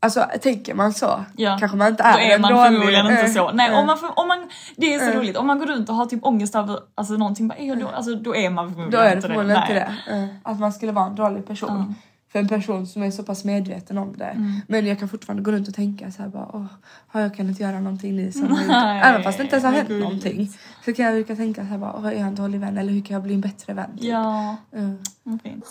Alltså tänker man så Ja. kanske man inte är Då är en man dålig förmodligen inte så. Nej, eh. om man, för, om man, det är så roligt. Om man går runt och har typ ångest över alltså, någonting, bara, är jag då, alltså, då är man förmodligen Då är det inte förmodligen inte det. Eh, Att man skulle vara en dålig person. För en person som är så pass medveten om det. Mm. Men jag kan fortfarande gå runt och tänka så här bara åh, har jag kunnat göra någonting nu som Nej, Även fast det inte ens har hänt någonting. Så kan jag brukar tänka så här bara åh, är jag en dålig vän eller hur kan jag bli en bättre vän? typ. Ja, vad fint.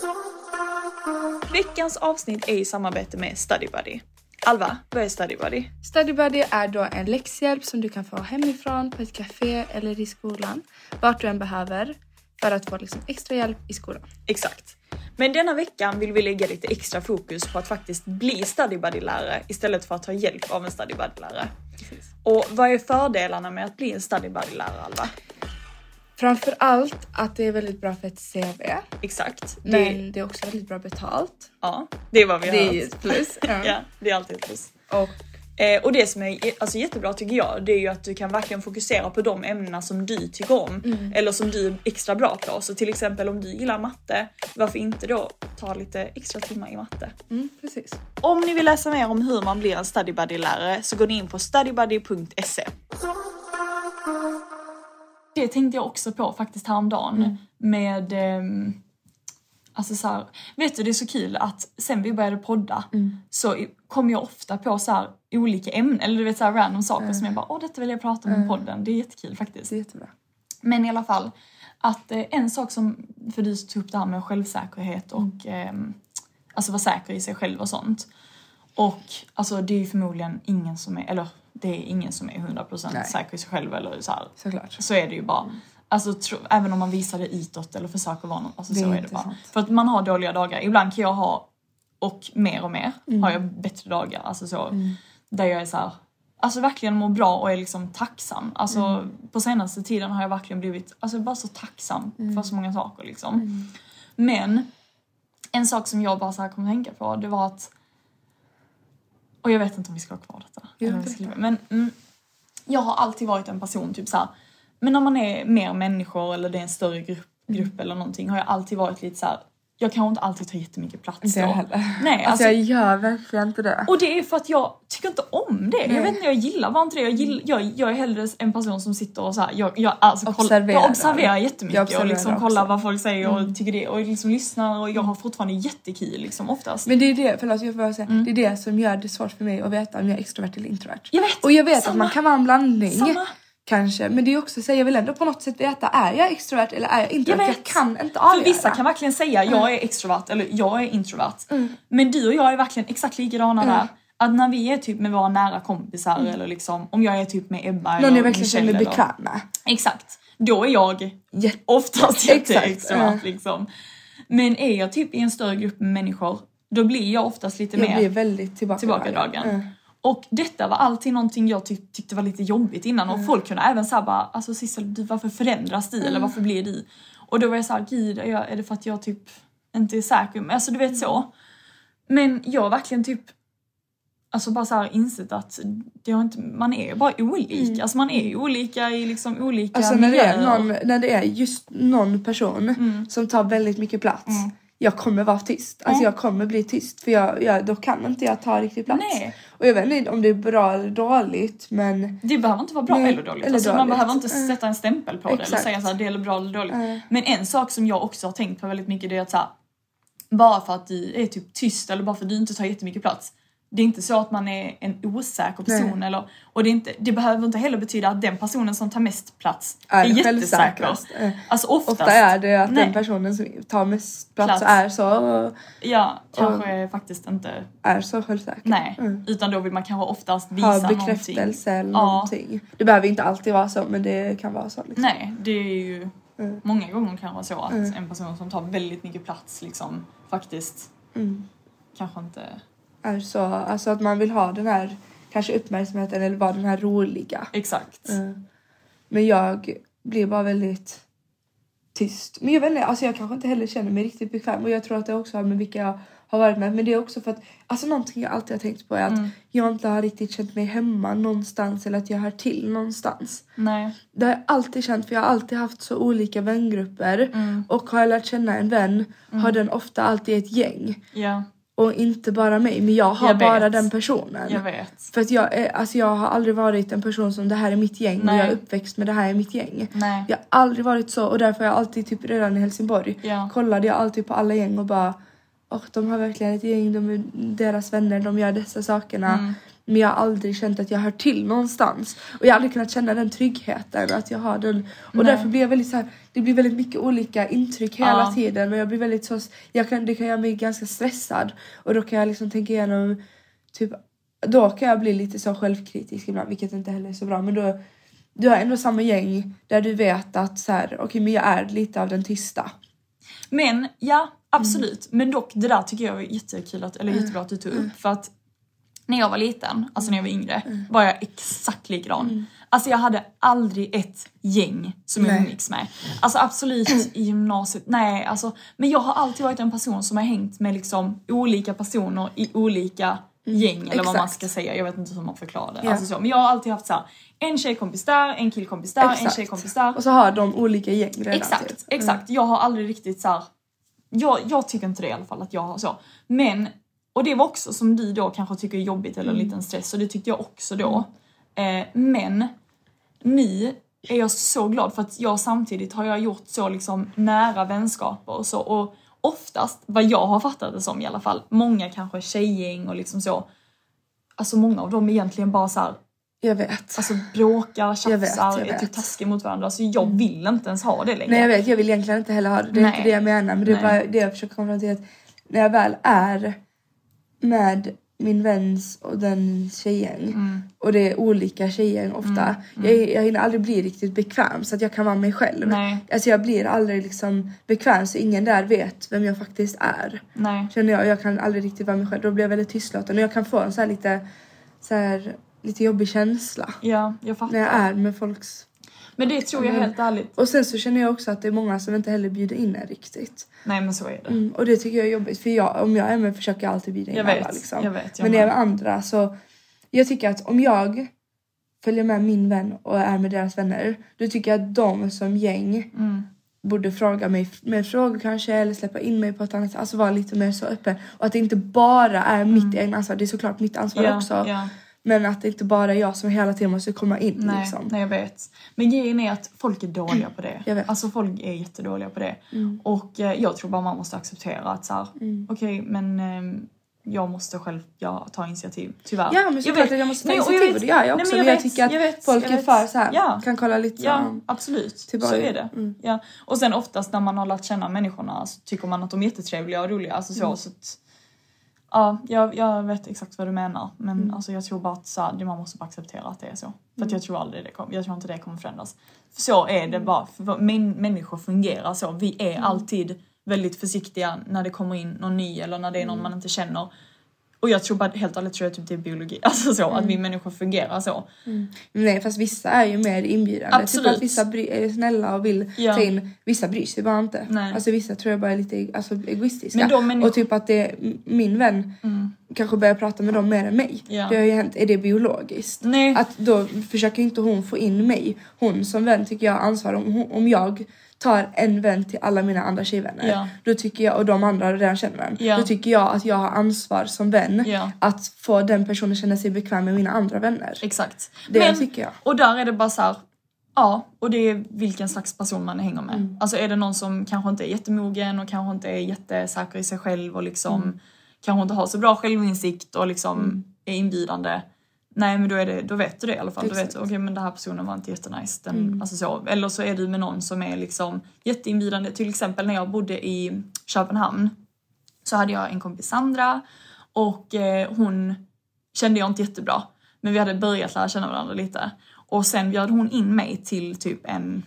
Veckans avsnitt är i samarbete med Study Buddy. Alva, vad är Study Buddy? Study Buddy är då en läxhjälp som du kan få hemifrån, på ett café eller i skolan. Vart du än behöver för att få liksom extra hjälp i skolan. Exakt. Men denna veckan vill vi lägga lite extra fokus på att faktiskt bli Study Buddy-lärare istället för att ta hjälp av en Study Buddy-lärare. Och vad är fördelarna med att bli en Study Buddy-lärare, Alva? Framför allt att det är väldigt bra för ett CV. Exakt. Det, Men det är också väldigt bra betalt. ja, det är vad vi har Det är hört. ett plus. Ja. Ja, det är alltid ett plus. Och Eh, och det som är alltså, jättebra tycker jag, det är ju att du kan verkligen fokusera på de ämnena som du tycker om. Mm. Eller som du är extra bra på. Så till exempel om du gillar matte, varför inte då ta lite extra timmar i matte? mm, precis. Om ni vill läsa mer om hur man blir en Study Buddy-lärare så går ni in på studybuddy.se. Det tänkte jag också på faktiskt häromdagen med ehm, Alltså så här, vet du det är så kul att sen vi började podda så i- kom jag ofta på så här olika ämnen eller du vet så här random saker som jag bara åh detta vill jag prata om i podden. Det är jättekul faktiskt. Det är jättebra. Men i alla fall, att eh, en sak som, för du tog upp det här med självsäkerhet och ehm, alltså vara säker i sig själv och sånt. Och alltså det är ju förmodligen ingen som är, eller det är ingen som är 100% Nej. säker i sig själv eller så här. Såklart. Så är det ju bara. Alltså tro, även om man visar det utåt eller försöker vara någon, alltså Det så är det bara. sant. För att man har dåliga dagar. Ibland kan jag ha, och mer och mer, Mm. har jag bättre dagar. Alltså så, där jag är så här, alltså verkligen mår bra och är liksom tacksam. Alltså Mm. på senaste tiden har jag verkligen blivit, alltså bara så tacksam Mm. för så många saker liksom. Men en sak som jag bara så här kom att tänka på, det var att och jag vet inte om vi ska ha kvar detta. Ska- Men mm, jag har alltid varit en person typ så här. Men när man är mer människor eller det är en större grupp, Mm. grupp eller någonting har jag alltid varit lite så här. Jag kanske inte alltid tar jättemycket plats Inte jag då. heller. Nej, Alltså, alltså, jag gör verkligen inte det. och det är för att jag tycker inte om det. Jag Nej. vet inte, jag gillar bara inte det. Jag, gill, jag, jag är hellre en person som sitter och så här, jag, jag, alltså, koll, Observerar. jag observerar jättemycket Jag och observerar liksom också. Mm. kollar vad folk säger och tycker det och liksom lyssnar och jag har fortfarande jättekul liksom oftast. Men det är det, förlåt jag får bara säga, det är det som gör det svårt för mig att veta om jag är extrovert eller introvert. Jag vet, Och jag vet samma. att man kan vara en blandning. Samma. Kanske, men det är också så här, jag vill ändå på något sätt veta, är jag extrovert eller är jag introvert? Jag Jag, kan inte För avgöra. vissa kan verkligen säga jag är extrovert eller jag är introvert. Men du och jag är verkligen exakt likadana där. Att när vi är typ med våra nära kompisar eller liksom om jag är typ med Ebba Någon eller jag verkligen känner mig bekväm med. Exakt. Då är jag Jätte- oftast jätteextrovert liksom. Men är jag typ i en större grupp med människor då blir jag oftast lite Jag mer blir väldigt tillbakadragen. tillbakadragen. Mm. Och detta var alltid någonting jag tyck- tyckte var lite jobbigt innan och folk kunde även säga bara alltså Sissel du, varför förändras du eller varför blir du? Och då var jag såhär gud är, jag, är det för att jag typ inte är säker. Men Alltså du vet så. Men jag har verkligen typ Alltså bara så här insett att det har inte, man är bara olika. Alltså man är olika i liksom olika Alltså när det, är miljöer. någon, när det är just någon person Mm. som tar väldigt mycket plats. Jag kommer vara tyst. Alltså jag kommer bli tyst för jag, jag, då kan inte jag ta riktigt plats. Nej. Och jag vet inte om det är bra eller dåligt men Det behöver inte vara bra Nej, eller dåligt. eller alltså, Man dåligt. behöver inte Mm. sätta en stämpel på det eller Exakt. säga så här, det är bra eller dåligt. Mm. Men en sak som jag också har tänkt på väldigt mycket det är att så här, bara för att du är typ tyst eller bara för att du inte tar jättemycket plats. Det är inte så att man är en osäker person eller, och det, är inte, det behöver inte heller betyda att den personen som tar mest plats är, är jättesäker. Eh, Alltså oftast. Ofta är det att Nej. den personen som tar mest plats, Plats. är så Ja, kanske faktiskt inte. är så självsäker. Nej, Mm. utan då vill man kanske oftast visa Ha någonting. bekräftelse eller Ja. någonting. Det behöver inte alltid vara så men det kan vara så. Liksom. Nej, det är ju Mm. många gånger kan vara så att Mm. en person som tar väldigt mycket plats liksom faktiskt Mm. kanske inte... Är så, alltså att man vill ha den här kanske uppmärksamheten eller vara den här roliga. Exakt. Mm. Men jag blir bara väldigt tyst. Men jag vet inte, alltså jag kanske inte heller känner mig riktigt bekväm och jag tror att det också har med vilka jag har varit med. Men det är också för att, alltså någonting jag alltid har tänkt på är att Mm. jag inte har riktigt känt mig hemma någonstans eller att jag hör till någonstans. Nej. Det har jag alltid känt för jag har alltid haft så olika vängrupper Mm. och har jag lärt känna en vän har den ofta alltid ett gäng Ja, och inte bara mig men jag har Jag bara den personen. jag vet. För att jag, är, alltså jag har aldrig varit en person som det här är mitt gäng Nej. och jag är uppväxt med det här är mitt gäng. Nej. Jag har aldrig varit så och därför har jag alltid typ redan i Helsingborg Ja. kollade jag alltid på alla gäng och bara och de har verkligen ett gäng, de är deras vänner, de gör dessa sakerna. Mm. Men jag har aldrig känt att jag hör till någonstans. Och jag har aldrig kunnat känna den tryggheten att jag har den. Och Nej. därför blir jag väldigt så här, det blir väldigt mycket olika intryck hela Ja. tiden och jag blir väldigt så, jag kan, det kan göra mig ganska stressad. Och då kan jag liksom tänka igenom typ då kan jag bli lite så självkritisk ibland vilket inte heller är så bra men då du har ändå samma gäng där du vet att så här, okej men jag är lite av den tysta. Men ja, absolut. Men dock det där tycker jag var jättekul att, eller jättebra att du tog upp. För att när jag var liten, alltså när jag var yngre, var jag exakt likadan. Alltså jag hade aldrig ett gäng som jag umgicks med. Alltså absolut i gymnasiet, nej alltså. Men jag har alltid varit en person som har hängt med liksom olika personer i olika gäng eller vad man exakt. ska säga. Jag vet inte hur man förklarar det. Ja. Alltså så. Men jag har alltid haft så här, en tjejkompis där, en killkompis där, en tjejkompis där. Och så har de olika gäng redan. Exakt, typ. exakt. Jag har aldrig riktigt så här. Jag, jag tycker inte det i alla fall att jag har så. Men, och det var också som du då kanske tycker är jobbigt eller en liten stress och det tyckte jag också då. Eh, men nu är jag så glad för att jag samtidigt har jag gjort så liksom nära vänskaper och så och oftast vad jag har fattat det som i alla fall, många kanske tjejgäng och liksom så. Alltså många av dem egentligen bara så här, Jag vet. alltså bråkar, tjafsar, Jag vet, jag är typ vet. Mm. taskiga mot varandra. Så jag vill inte ens ha det längre. Nej jag vet, jag vill egentligen inte heller ha det. Det är Nej. inte det jag menar. Men det är Nej. bara det jag försöker komma fram till. Att när jag väl är med min väns och den tjejgäng Mm. och det är olika tjejgäng ofta. Jag, jag hinner aldrig bli riktigt bekväm så att jag kan vara mig själv. Nej. Alltså jag blir aldrig liksom bekväm så ingen där vet vem jag faktiskt är. Nej. Känner jag. Jag kan aldrig riktigt vara mig själv. Då blir jag väldigt tystlåten och jag kan få en så lite så här, lite jobbig känsla Ja, jag fattar. när jag är med folks Men det tror jag Mm. helt ärligt. och sen så känner jag också att det är många som inte heller bjuder in en riktigt. Nej men så är det. Mm, och det tycker jag är jobbigt för jag, om jag är med försöker jag alltid bjuda in Jag vet, alla. Liksom. jag vet, jag Men när jag är med. andra så jag tycker att om jag följer med min vän och är med deras vänner då tycker jag att de som gäng Mm. borde fråga mig med frågor kanske eller släppa in mig på ett annat sätt. Alltså vara lite mer så öppen. Och att det inte bara är mitt egna ansvar. Det är såklart mitt ansvar Mm. Ja, också. ja. Men att det inte bara är jag som hela tiden måste komma in. Nej, liksom. nej jag vet. Men grejen är att folk är dåliga på det. Jag vet. Alltså folk är jättedåliga på det. Mm. Och eh, jag tror bara man måste acceptera att så här, Mm. okej men ehm, jag måste själv ja, ta initiativ, tyvärr. Ja men såklart att jag måste ta Nej, initiativ och det gör jag nej, också. men men jag, vet, tycker att jag vet, folk jag är för så här, Ja. kan kolla lite Ja, så. absolut. Tillbaka. Så är det. Mm. Ja. Och sen oftast när man har lärt känna människorna så tycker man att de är jättetrevliga och roliga. Alltså så, Mm. så att, ja, jag, jag vet exakt vad du menar. Men Mm. alltså, jag tror bara att så här, man måste bara acceptera att det är så. För att jag tror aldrig det kommer, jag tror inte det kommer förändras. För så är Mm. det bara. För män, människor fungerar så. Vi är alltid väldigt försiktiga när det kommer in någon ny eller när det är någon man inte känner. Och jag tror bara helt ärligt tror jag typ det är biologi, alltså så att vi människor fungerar så. Nej fast vissa är ju mer inbjudande. Absolut. Typ att vissa är snälla och vill Ja. ta in. Vissa bryr sig bara inte. Nej. Alltså vissa tror jag bara är lite alltså, egoistiska. Människor- Och typ att det, min vän kanske börjar prata med dem mer än mig. Ja. Det har ju hänt. Är det biologiskt? Nej. Att då försöker inte hon få in mig. Hon som vän tycker jag har ansvar. Om, om jag tar en vän till alla mina andra tjejvänner. Ja. Då tycker jag, och de andra redan känner vem. Ja. Då tycker jag att jag har ansvar som vän. Ja. Att få den personen känna sig bekväm med mina andra vänner. Exakt. Det tycker jag. Och där är det bara så här. Ja, och det är vilken slags person man hänger med. Mm. Alltså är det någon som kanske inte är jättemogen och kanske inte är jättesäker i sig själv och liksom Mm. kanske inte har så bra självinsikt och liksom är inbjudande. Nej men då, är det, då vet du det i alla fall. Vet du Exakt. okej men den här personen var inte jättenice. Den, Mm. alltså så. Eller så är du med någon som är liksom jätteinbjudande. Till exempel när jag bodde i Köpenhamn så hade jag en kompis Sandra och eh, hon kände jag inte jättebra. Men vi hade börjat lära känna varandra lite. Och sen bjöd hon in mig till typ en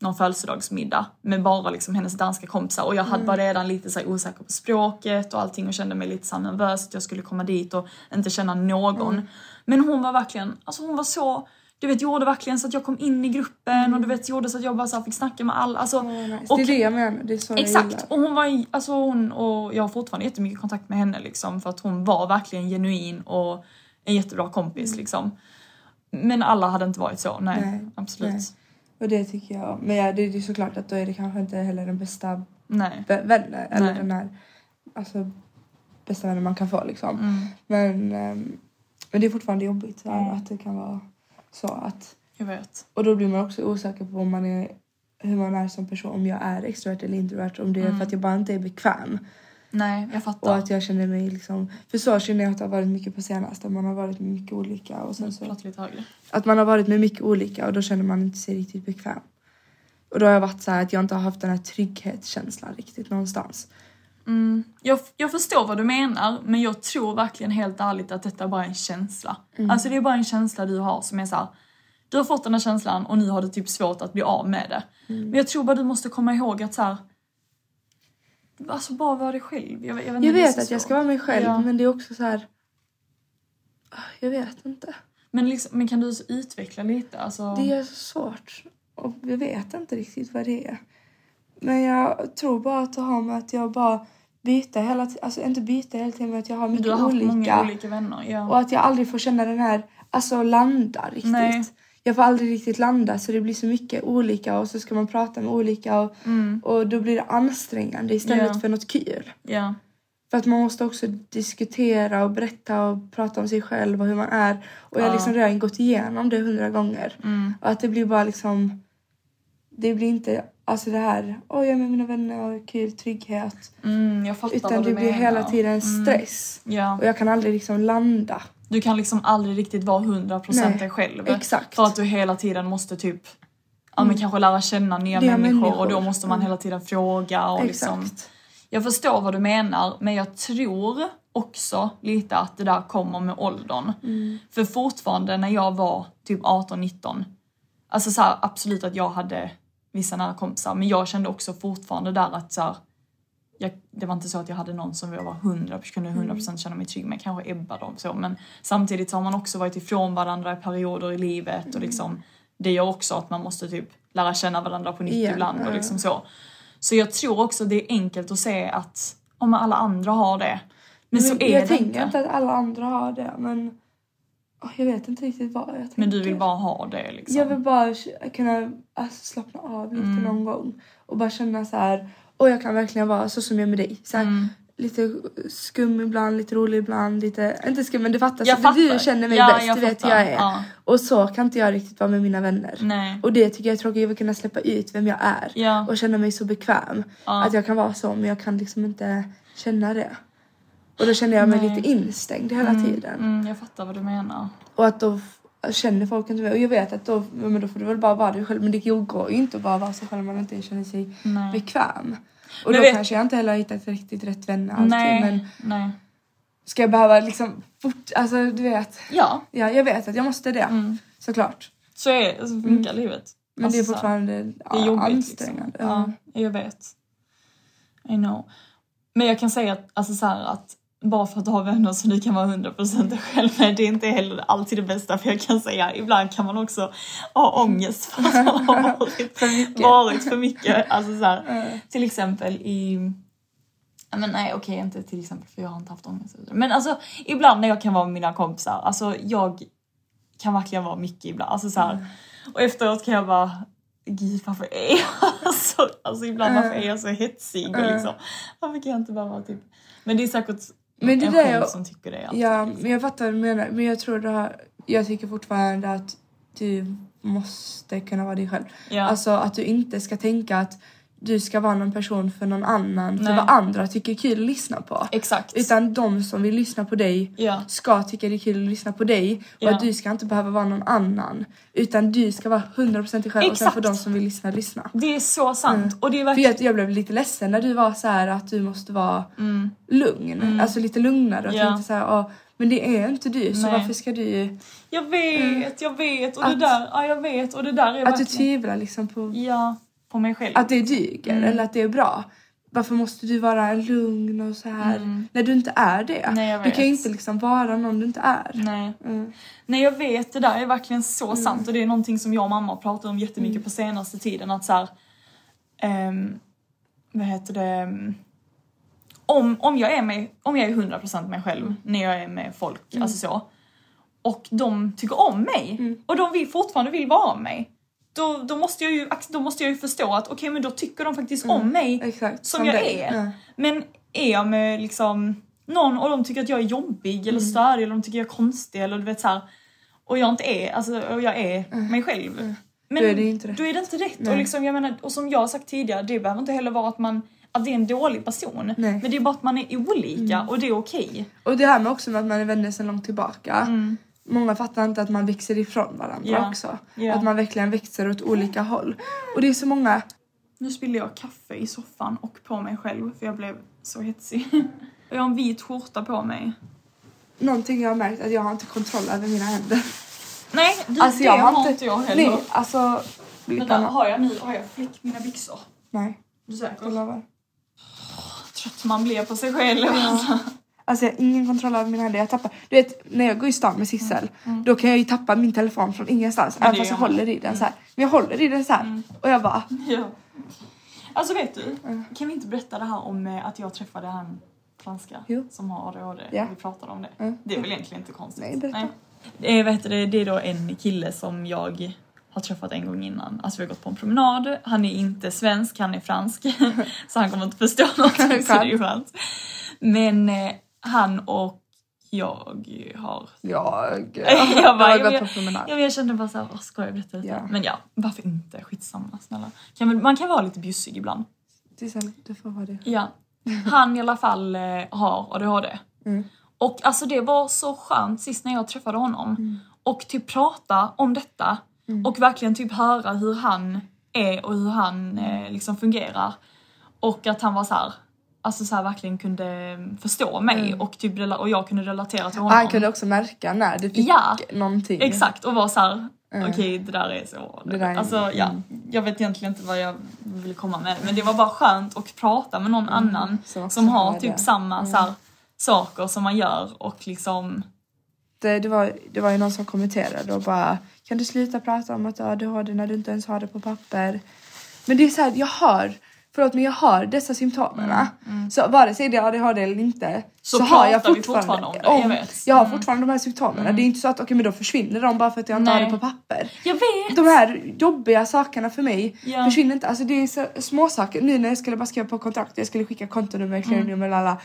någon födelsedagsmiddag med bara liksom hennes danska kompisar och jag hade bara redan lite så osäker på språket och allting och kände mig lite så nervös att jag skulle komma dit och inte känna någon. Men hon var verkligen, alltså hon var så, du vet gjorde verkligen så att jag kom in i gruppen och du vet gjorde så att jag bara så här fick snacka med alla. Alltså, Nice. och- det är det jag menar. Det är så jag Exakt! gillar. Och hon var alltså hon och jag har fortfarande jättemycket kontakt med henne liksom för att hon var verkligen genuin och en jättebra kompis liksom. Men alla hade inte varit så, nej, Nej, absolut. nej. Och det tycker jag. Men ja, det är ju såklart att då är det kanske inte heller den bästa Nej. vä- vänner. Eller Nej. den här alltså, bästa vänner man kan få liksom. Mm. Men, ehm, men det är fortfarande jobbigt så här, att det kan vara så att Jag vet. och då blir man också osäker på om man är, hur man är som person. Om jag är extrovert eller introvert. Om det är för att jag bara inte är bekväm. Nej, jag Och fattar. att jag känner mig liksom... För så känner jag att det har varit mycket på senaste. Man har varit med mycket olika. Och sen så, lite högre. att man har varit med mycket olika och då känner man inte sig riktigt bekväm. Och då har jag varit så här att jag inte har haft den här trygghetskänslan riktigt någonstans. Mm. Jag, jag förstår vad du menar men jag tror verkligen helt ärligt att detta bara är en känsla. Alltså det är bara en känsla du har som är så här. Du har fått den här känslan och nu har du typ svårt att bli av med det. Men jag tror bara du måste komma ihåg att så här. Alltså bara vara dig själv. Jag, jag vet, Jag vet att jag ska vara mig själv Ja. men det är också så här... Jag vet inte. Men, liksom, men kan du utveckla lite? Alltså, Det är så svårt. Och jag vet inte riktigt vad det är. Men jag tror bara att det har med att jag bara byter hela tiden. Alltså inte byter hela tiden men att jag har mycket du har haft olika. många olika vänner. Ja. Och att jag aldrig får känna den här, alltså landa riktigt. Nej. Jag får aldrig riktigt landa så det blir så mycket olika och så ska man prata med olika och, och då blir det ansträngande istället Mm. Ja. för något kul. ja. För att man måste också diskutera och berätta och prata om sig själv och hur man är. Och jag har Ja. liksom redan gått igenom det hundra gånger. Mm. Och att det blir bara liksom, det blir inte alltså det här, oj jag är med mina vänner och kul, trygghet. Mm, jag fattar Utan vad det du blir menar. hela tiden stress. Ja. Och jag kan aldrig liksom landa. Du kan liksom aldrig riktigt vara 100% Nej, dig själv. exakt. För att du hela tiden måste typ ja, men kanske lära känna nya Nya människor, och människor. då måste man hela tiden fråga och liksom Exakt. Jag förstår vad du menar men jag tror också lite att det där kommer med åldern. Mm. För fortfarande när jag var typ 18-19 Alltså så här, absolut att jag hade vissa nära kompisar men jag kände också fortfarande där att så här, jag, det var inte så att jag hade någon som jag var 100, kunde 100% känna mig trygg med, kanske Ebba då så men samtidigt så har man också varit ifrån varandra i perioder i livet och liksom det gör också att man måste typ lära känna varandra på nytt Igen, ibland och liksom så. Så jag tror också det är enkelt att se att om alla andra har det. Men, så är jag det tänker inte. att alla andra har det men jag vet inte riktigt vad jag tänker. Men du vill bara ha det liksom. Jag vill bara kunna alltså, slappna av lite Mm. någon gång. Och bara känna så här. Och jag kan verkligen vara så som jag är med dig. Så här, Mm. Lite skum ibland, lite rolig ibland. Lite, inte skum men du fattar. Jag så fattar. Du känner mig Ja, bäst, jag du vet hur jag är. Ja. Och så kan inte jag riktigt vara med mina vänner. Nej. Och det tycker jag är tråkigt. Jag vill kunna släppa ut vem jag är. Ja. Och känna mig så bekväm. Att jag kan vara så men jag kan liksom inte känna det. Och då känner jag mig Nej. lite instängd hela tiden. Mm, jag fattar vad du menar. Och att då känner folk inte mig. Och jag vet att då, ja, men då får du väl bara vara dig själv. Men det går ju inte att bara vara sig själv om man inte känner sig Nej. bekväm. Och Men då vet- kanske jag inte heller har hittat riktigt rätt vänner alltid. Nej. Men Nej. ska jag behöva liksom fort, alltså du vet. Ja, Ja, jag vet att jag måste det. Såklart. så är så funkar livet. Mm. Men Alltså, det är fortfarande det är ja, jobbigt ansträngande. liksom. Ja, jag vet. I know. Men jag kan säga att, alltså så här, att bara för att har vänner som du kan vara 100% dig själv med, det är inte heller alltid det bästa för jag kan säga ibland kan man också ha ångest för att man har varit För mycket. varit för mycket. Alltså så här, till exempel i Men nej okej inte till exempel för jag har inte haft ångest. Men alltså ibland när jag kan vara med mina kompisar, alltså jag kan verkligen vara mycket ibland. Alltså så här, Och efteråt kan jag bara, gud varför är jag så, alltså ibland varför är jag så hetsig och liksom, varför kan jag inte bara vara typ, men det är säkert Men det en där själv jag- som tycker det. Alltid, Ja, liksom. men jag fattar vad du menar. Men jag tror det här, jag tycker fortfarande att du måste kunna vara dig själv. Ja. Alltså att du inte ska tänka att du ska vara någon person för någon annan, för Nej. vad andra tycker är kul att lyssna på. Exakt. Utan de som vill lyssna på dig Ja. ska tycka det är kul att lyssna på dig och Ja. att du ska inte behöva vara någon annan. Utan du ska vara 100% dig själv och sen Exakt. får de som vill lyssna lyssna. Det är så sant. Och det är För verkligen... jag, jag blev lite ledsen när du var så här att du måste vara lugn. Alltså lite lugnare och Mm. Ja. tänkte så här, "Ja, men det är inte du så Nej. varför ska du... Jag vet, jag vet och det Att- där, ja jag vet och det där är Att du verkligen... tvivlar liksom på Ja, på mig själv. att det duger Mm. eller att det är bra. Varför måste du vara lugn och så här när du inte är det? Mm. Nej, du kan ju inte liksom vara någon du inte är. Nej. Mm. Nej jag vet, det där är verkligen så sant och det är någonting som jag och mamma pratar om jättemycket Mm. på senaste tiden att så här, ehm, vad heter det, om, om jag är mig, om jag är 100% mig själv Mm. när jag är med folk, alltså så, och de tycker om mig Mm. och de vill, fortfarande vill vara med mig. Då, då, måste jag ju, då måste jag ju förstå att okej men då tycker de faktiskt om mig Mm. Exakt, som, som jag dig. är. Ja. Men är jag med liksom någon och de tycker att jag är jobbig Mm. eller störig eller de tycker jag är konstig eller du vet så här, och jag inte är, alltså och jag är mig själv. Men Mm. Då är det inte rätt. Då är det inte rätt. Och, liksom, jag menar, och som jag har sagt tidigare, det behöver inte heller vara att man att det är en dålig person. Nej. Men det är bara att man är olika och det är okej. Och det här med också med att man är vänner sedan långt tillbaka. Många fattar inte att man växer ifrån varandra. Ja. också. Ja. Att man verkligen växer åt olika håll. Och det är så många... Nu spillde jag kaffe i soffan och på mig själv för jag blev så hetsig. Och jag har en vit skjorta på mig. Någonting jag har märkt att jag har inte kontroll över mina händer. Nej, du, Alltså det jag har inte jag heller. Nej, alltså... Vänta, har jag nu, har jag fläck mina byxor? Nej, Du säker? jag lovar. Trött man blir på sig själv. Alltså. Alltså jag har ingen kontroll över mina händer. Jag tappar, du vet när jag går i stan med Sissel då kan jag ju tappa min telefon från ingenstans. Mm. Även fast jag håller i den så här. Men jag håller i den så här. Och jag bara, Ja. Alltså vet du, kan vi inte berätta det här om eh, att jag träffade han franska Jo. som har ADHD? Ja. Vi pratade om det. Mm. Det är väl egentligen inte konstigt? Nej, berätta. Eh, vad heter det? det är då en kille som jag har träffat en gång innan. Alltså vi har gått på en promenad. Han är inte svensk, han är fransk. så han kommer inte förstå någonting så det är ju skönt. Men eh, han och jag har jag, jag, bara, jag, jag, jag, jag kände bara såhär, ska jag berätta detta? Ja. Men ja, varför inte? Skitsamma, snälla. Kan, man kan vara lite bjussig ibland. Sissel, du får vara det. Ja. Han i alla fall eh, har ADHD. Mm. Och alltså det var så skönt sist när jag träffade honom. Mm. Och typ prata om detta. Och verkligen typ höra hur han är och hur han eh, liksom fungerar. Och att han var så här. Alltså så här verkligen kunde förstå mig och, typ, och jag kunde relatera till honom. Mm. Han kunde också märka när du fick Ja, någonting. Exakt och var så här. okej det där är så. Det där är- alltså ja, jag vet egentligen inte vad jag ville komma med men det var bara skönt att prata med någon annan Mm, som som, också har typ det. Mm. samma så här, saker som man gör och liksom Det, det, var, det var ju någon som kommenterade och bara Kan du sluta prata om att du har ADHD när du inte ens har det på papper? Men det är så här, jag har Förlåt men jag har dessa symptomen. Så vare sig det är ADHD eller inte Mm, Så så, har jag fortfarande, fortfarande om det, jag vet. jag har Mm. fortfarande de här symptomen. Det är inte så att okej men då försvinner de bara för att jag inte har det på papper. Jag vet! De här jobbiga sakerna för mig Ja. försvinner inte. Alltså det är så små saker. Nu när jag skulle bara skriva på kontrakt, jag skulle skicka kontonummer, clearingnummer, lala.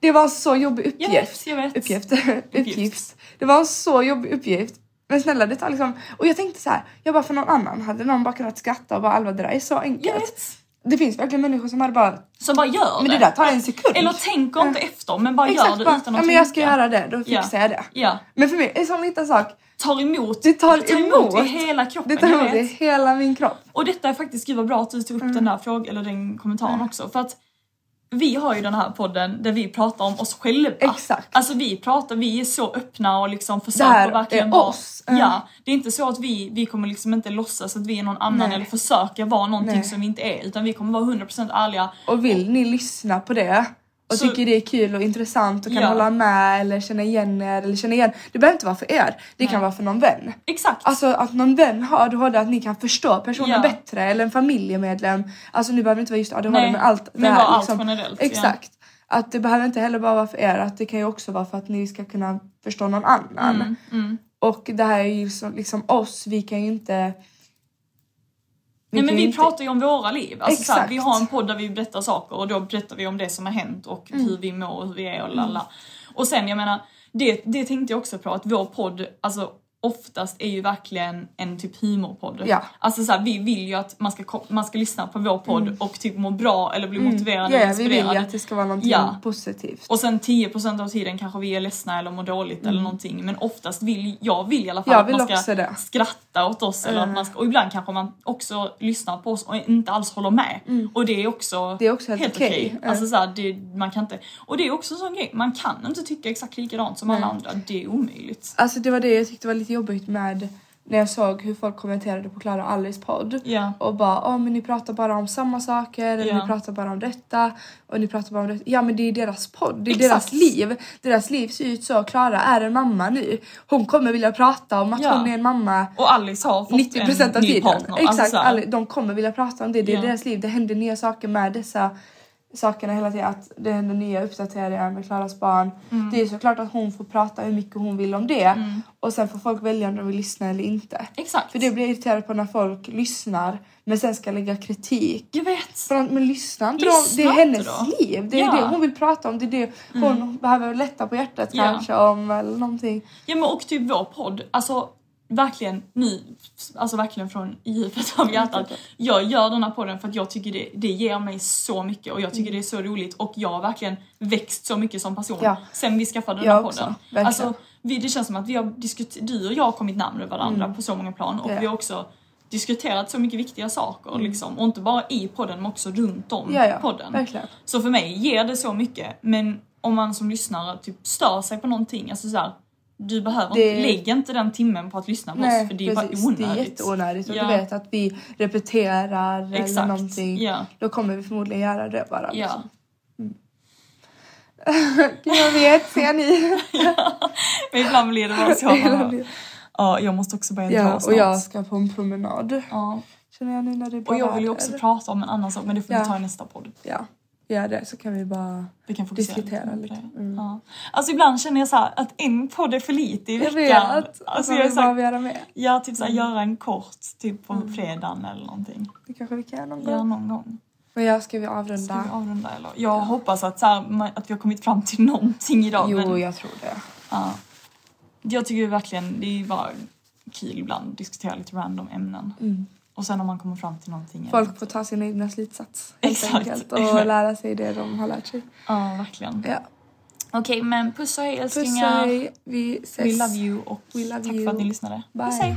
Det var en så jobbig Mm. Jag uppgift. vet, jag vet. Uppgift. uppgift. Det var en så jobbig uppgift. Men snälla det tar liksom, och jag tänkte så här, jag bara för någon annan hade någon bara kunnat skratta och bara Alva det där är så enkelt. vet! Det finns verkligen människor som hade bara, Så bara gör men det där tar en sekund. Eller tänker inte efter men bara gör Exakt det bara, utan ja att men jag ska tänka. göra det, då fixar Ja. jag det. Ja, Men för mig, en sån liten sak, tar emot. det tar, tar emot. i hela kroppen. Det tar emot i hela min kropp. Och detta är faktiskt, gud vad bra att du tog upp den där frågan, eller den kommentaren också. För att vi har ju den här podden där vi pratar om oss själva. Exakt. Alltså vi pratar, vi är så öppna och liksom försöker verkligen vara... oss. Mm. Ja, det är inte så att vi, vi kommer liksom inte låtsas att vi är någon annan Nej. eller försöka vara någonting Nej. som vi inte är. Utan vi kommer vara 100% ärliga. Och vill ni lyssna på det och Så- tycker det är kul och intressant och kan Ja. hålla med eller känna igen er eller känna igen. Det behöver inte vara för er, det kan vara för någon vän. Exakt. Alltså att någon vän har ADHD, att ni kan förstå personen Ja. bättre eller en familjemedlem. Alltså nu behöver det inte vara just ADHD Nej, men allt det men här, allt generellt, ja. Exakt. Att det behöver inte heller bara vara för er, att det kan ju också vara för att ni ska kunna förstå någon annan. Mm, Och det här är ju liksom, liksom oss, vi kan ju inte... Nej men vi inte- pratar ju om våra liv. Alltså, så här, Exakt. vi har en podd där vi berättar saker och då berättar vi om det som har hänt och Mm. hur vi mår och hur vi är och lalla. Och sen jag menar, det, det tänkte jag också på att vår podd, alltså oftast är ju verkligen en typ humorpodd. Ja. Alltså så här, vi vill ju att man ska, man ska lyssna på vår podd och typ må bra eller bli motiverad Mm. Ja, eller vi vill ju att det ska vara någonting Ja. positivt. Och sen 10% av tiden kanske vi är ledsna eller mår dåligt eller någonting. Men oftast vill jag vill i alla fall Jag att man ska det. skratta åt oss. Eller att man ska, och ibland kanske man också lyssnar på oss och inte alls håller med. Och det är också, Mm. Det är också helt okej. Ja. Alltså så här, det, man kan inte, och det är också en sån grej, man kan inte tycka exakt likadant som alla andra. Det är omöjligt. Alltså det var det jag tyckte var lite jobbigt med när jag såg hur folk kommenterade på Klara och Alice podd. Ja. Och bara åh men ni pratar bara om samma saker Ja. ni pratar bara om detta och ni pratar bara om detta. Ja men det är deras podd, det är Exakt. deras liv. Deras liv ser ut så. Klara är en mamma nu. Hon kommer vilja prata om att Ja. hon är en mamma Och Alice har fått 90% en av ny tiden. partner. Exakt, Alltså så här, alla, de kommer vilja prata om det. Det är Ja. deras liv. Det händer nya saker med dessa sakerna hela tiden. Att det händer nya uppdateringar med Klaras barn. Mm. Det är såklart att hon får prata hur mycket hon vill om det. Och sen får folk välja om de vill lyssna eller inte. Exakt. För det blir irriterad på när folk lyssnar men sen ska lägga kritik. Jag vet. För Men lyssna inte. Det är hennes då. liv. Det är Ja. Mm. det hon vill prata om. Det är det hon behöver lätta på hjärtat Ja. kanske om eller någonting. Ja men och typ vår podd, alltså verkligen nu, alltså verkligen från djupet av hjärtat. Jag gör den här podden för att jag tycker det, det ger mig så mycket och jag tycker det är så roligt och jag har verkligen växt så mycket som person Ja. sen vi skaffade den Jag här också, podden. verkligen. Alltså, vi, det känns som att vi har diskuterat, du och jag har kommit närmare varandra på så många plan och Mm. Ja. vi har också diskuterat så mycket viktiga saker liksom. Och inte bara i podden men också runt om Ja, ja, podden. verkligen. Så för mig ger det så mycket men om man som lyssnare typ stör sig på någonting, alltså så här, du behöver Det- inte, lägg inte den timmen på att lyssna på Nej, oss för det är precis. bara Det är onödigt. jätteonödigt. Och Ja. du vet att vi repeterar eller Exakt, någonting. ja. Då kommer vi förmodligen göra det bara. Ja. Liksom. Gud, jag vet, ser ni? Men ibland blir det bara så. Ja, jag måste också börja ja, dra och snart. jag ska på en promenad. Ja. Känner jag nu när det är bra Och jag vill ju också prata om en annan sak men det får vi Ja. ta i nästa podd. Ja, gör det så kan vi bara... Vi kan Diskutera lite. lite. Mm. Ja. Alltså ibland känner jag så här att en podd är för lite i Jag veckan. vet! Alltså man jag är så här, göra med. Ja, typ såhär Mm. göra en kort typ på fredagen eller någonting. Det kanske vi kan göra någon Ja, gång. någon gång. Men jag ska vi Ska avrunda? vi avrunda eller? Jag hoppas att, så här, att vi har kommit fram till någonting idag. Jo, men, jag tror det. ja. Jag tycker verkligen det är bara kul ibland att diskutera lite random ämnen. Och sen om man kommer fram till någonting. Folk får ta sin egna slutsats Exakt. enkelt och lära sig det de har lärt sig. Ja, verkligen. Ja. Okej, men puss och hej Puss och älsklingar. hej, vi ses. We love you och We love tack you. för att ni lyssnade. Bye. Puss hej.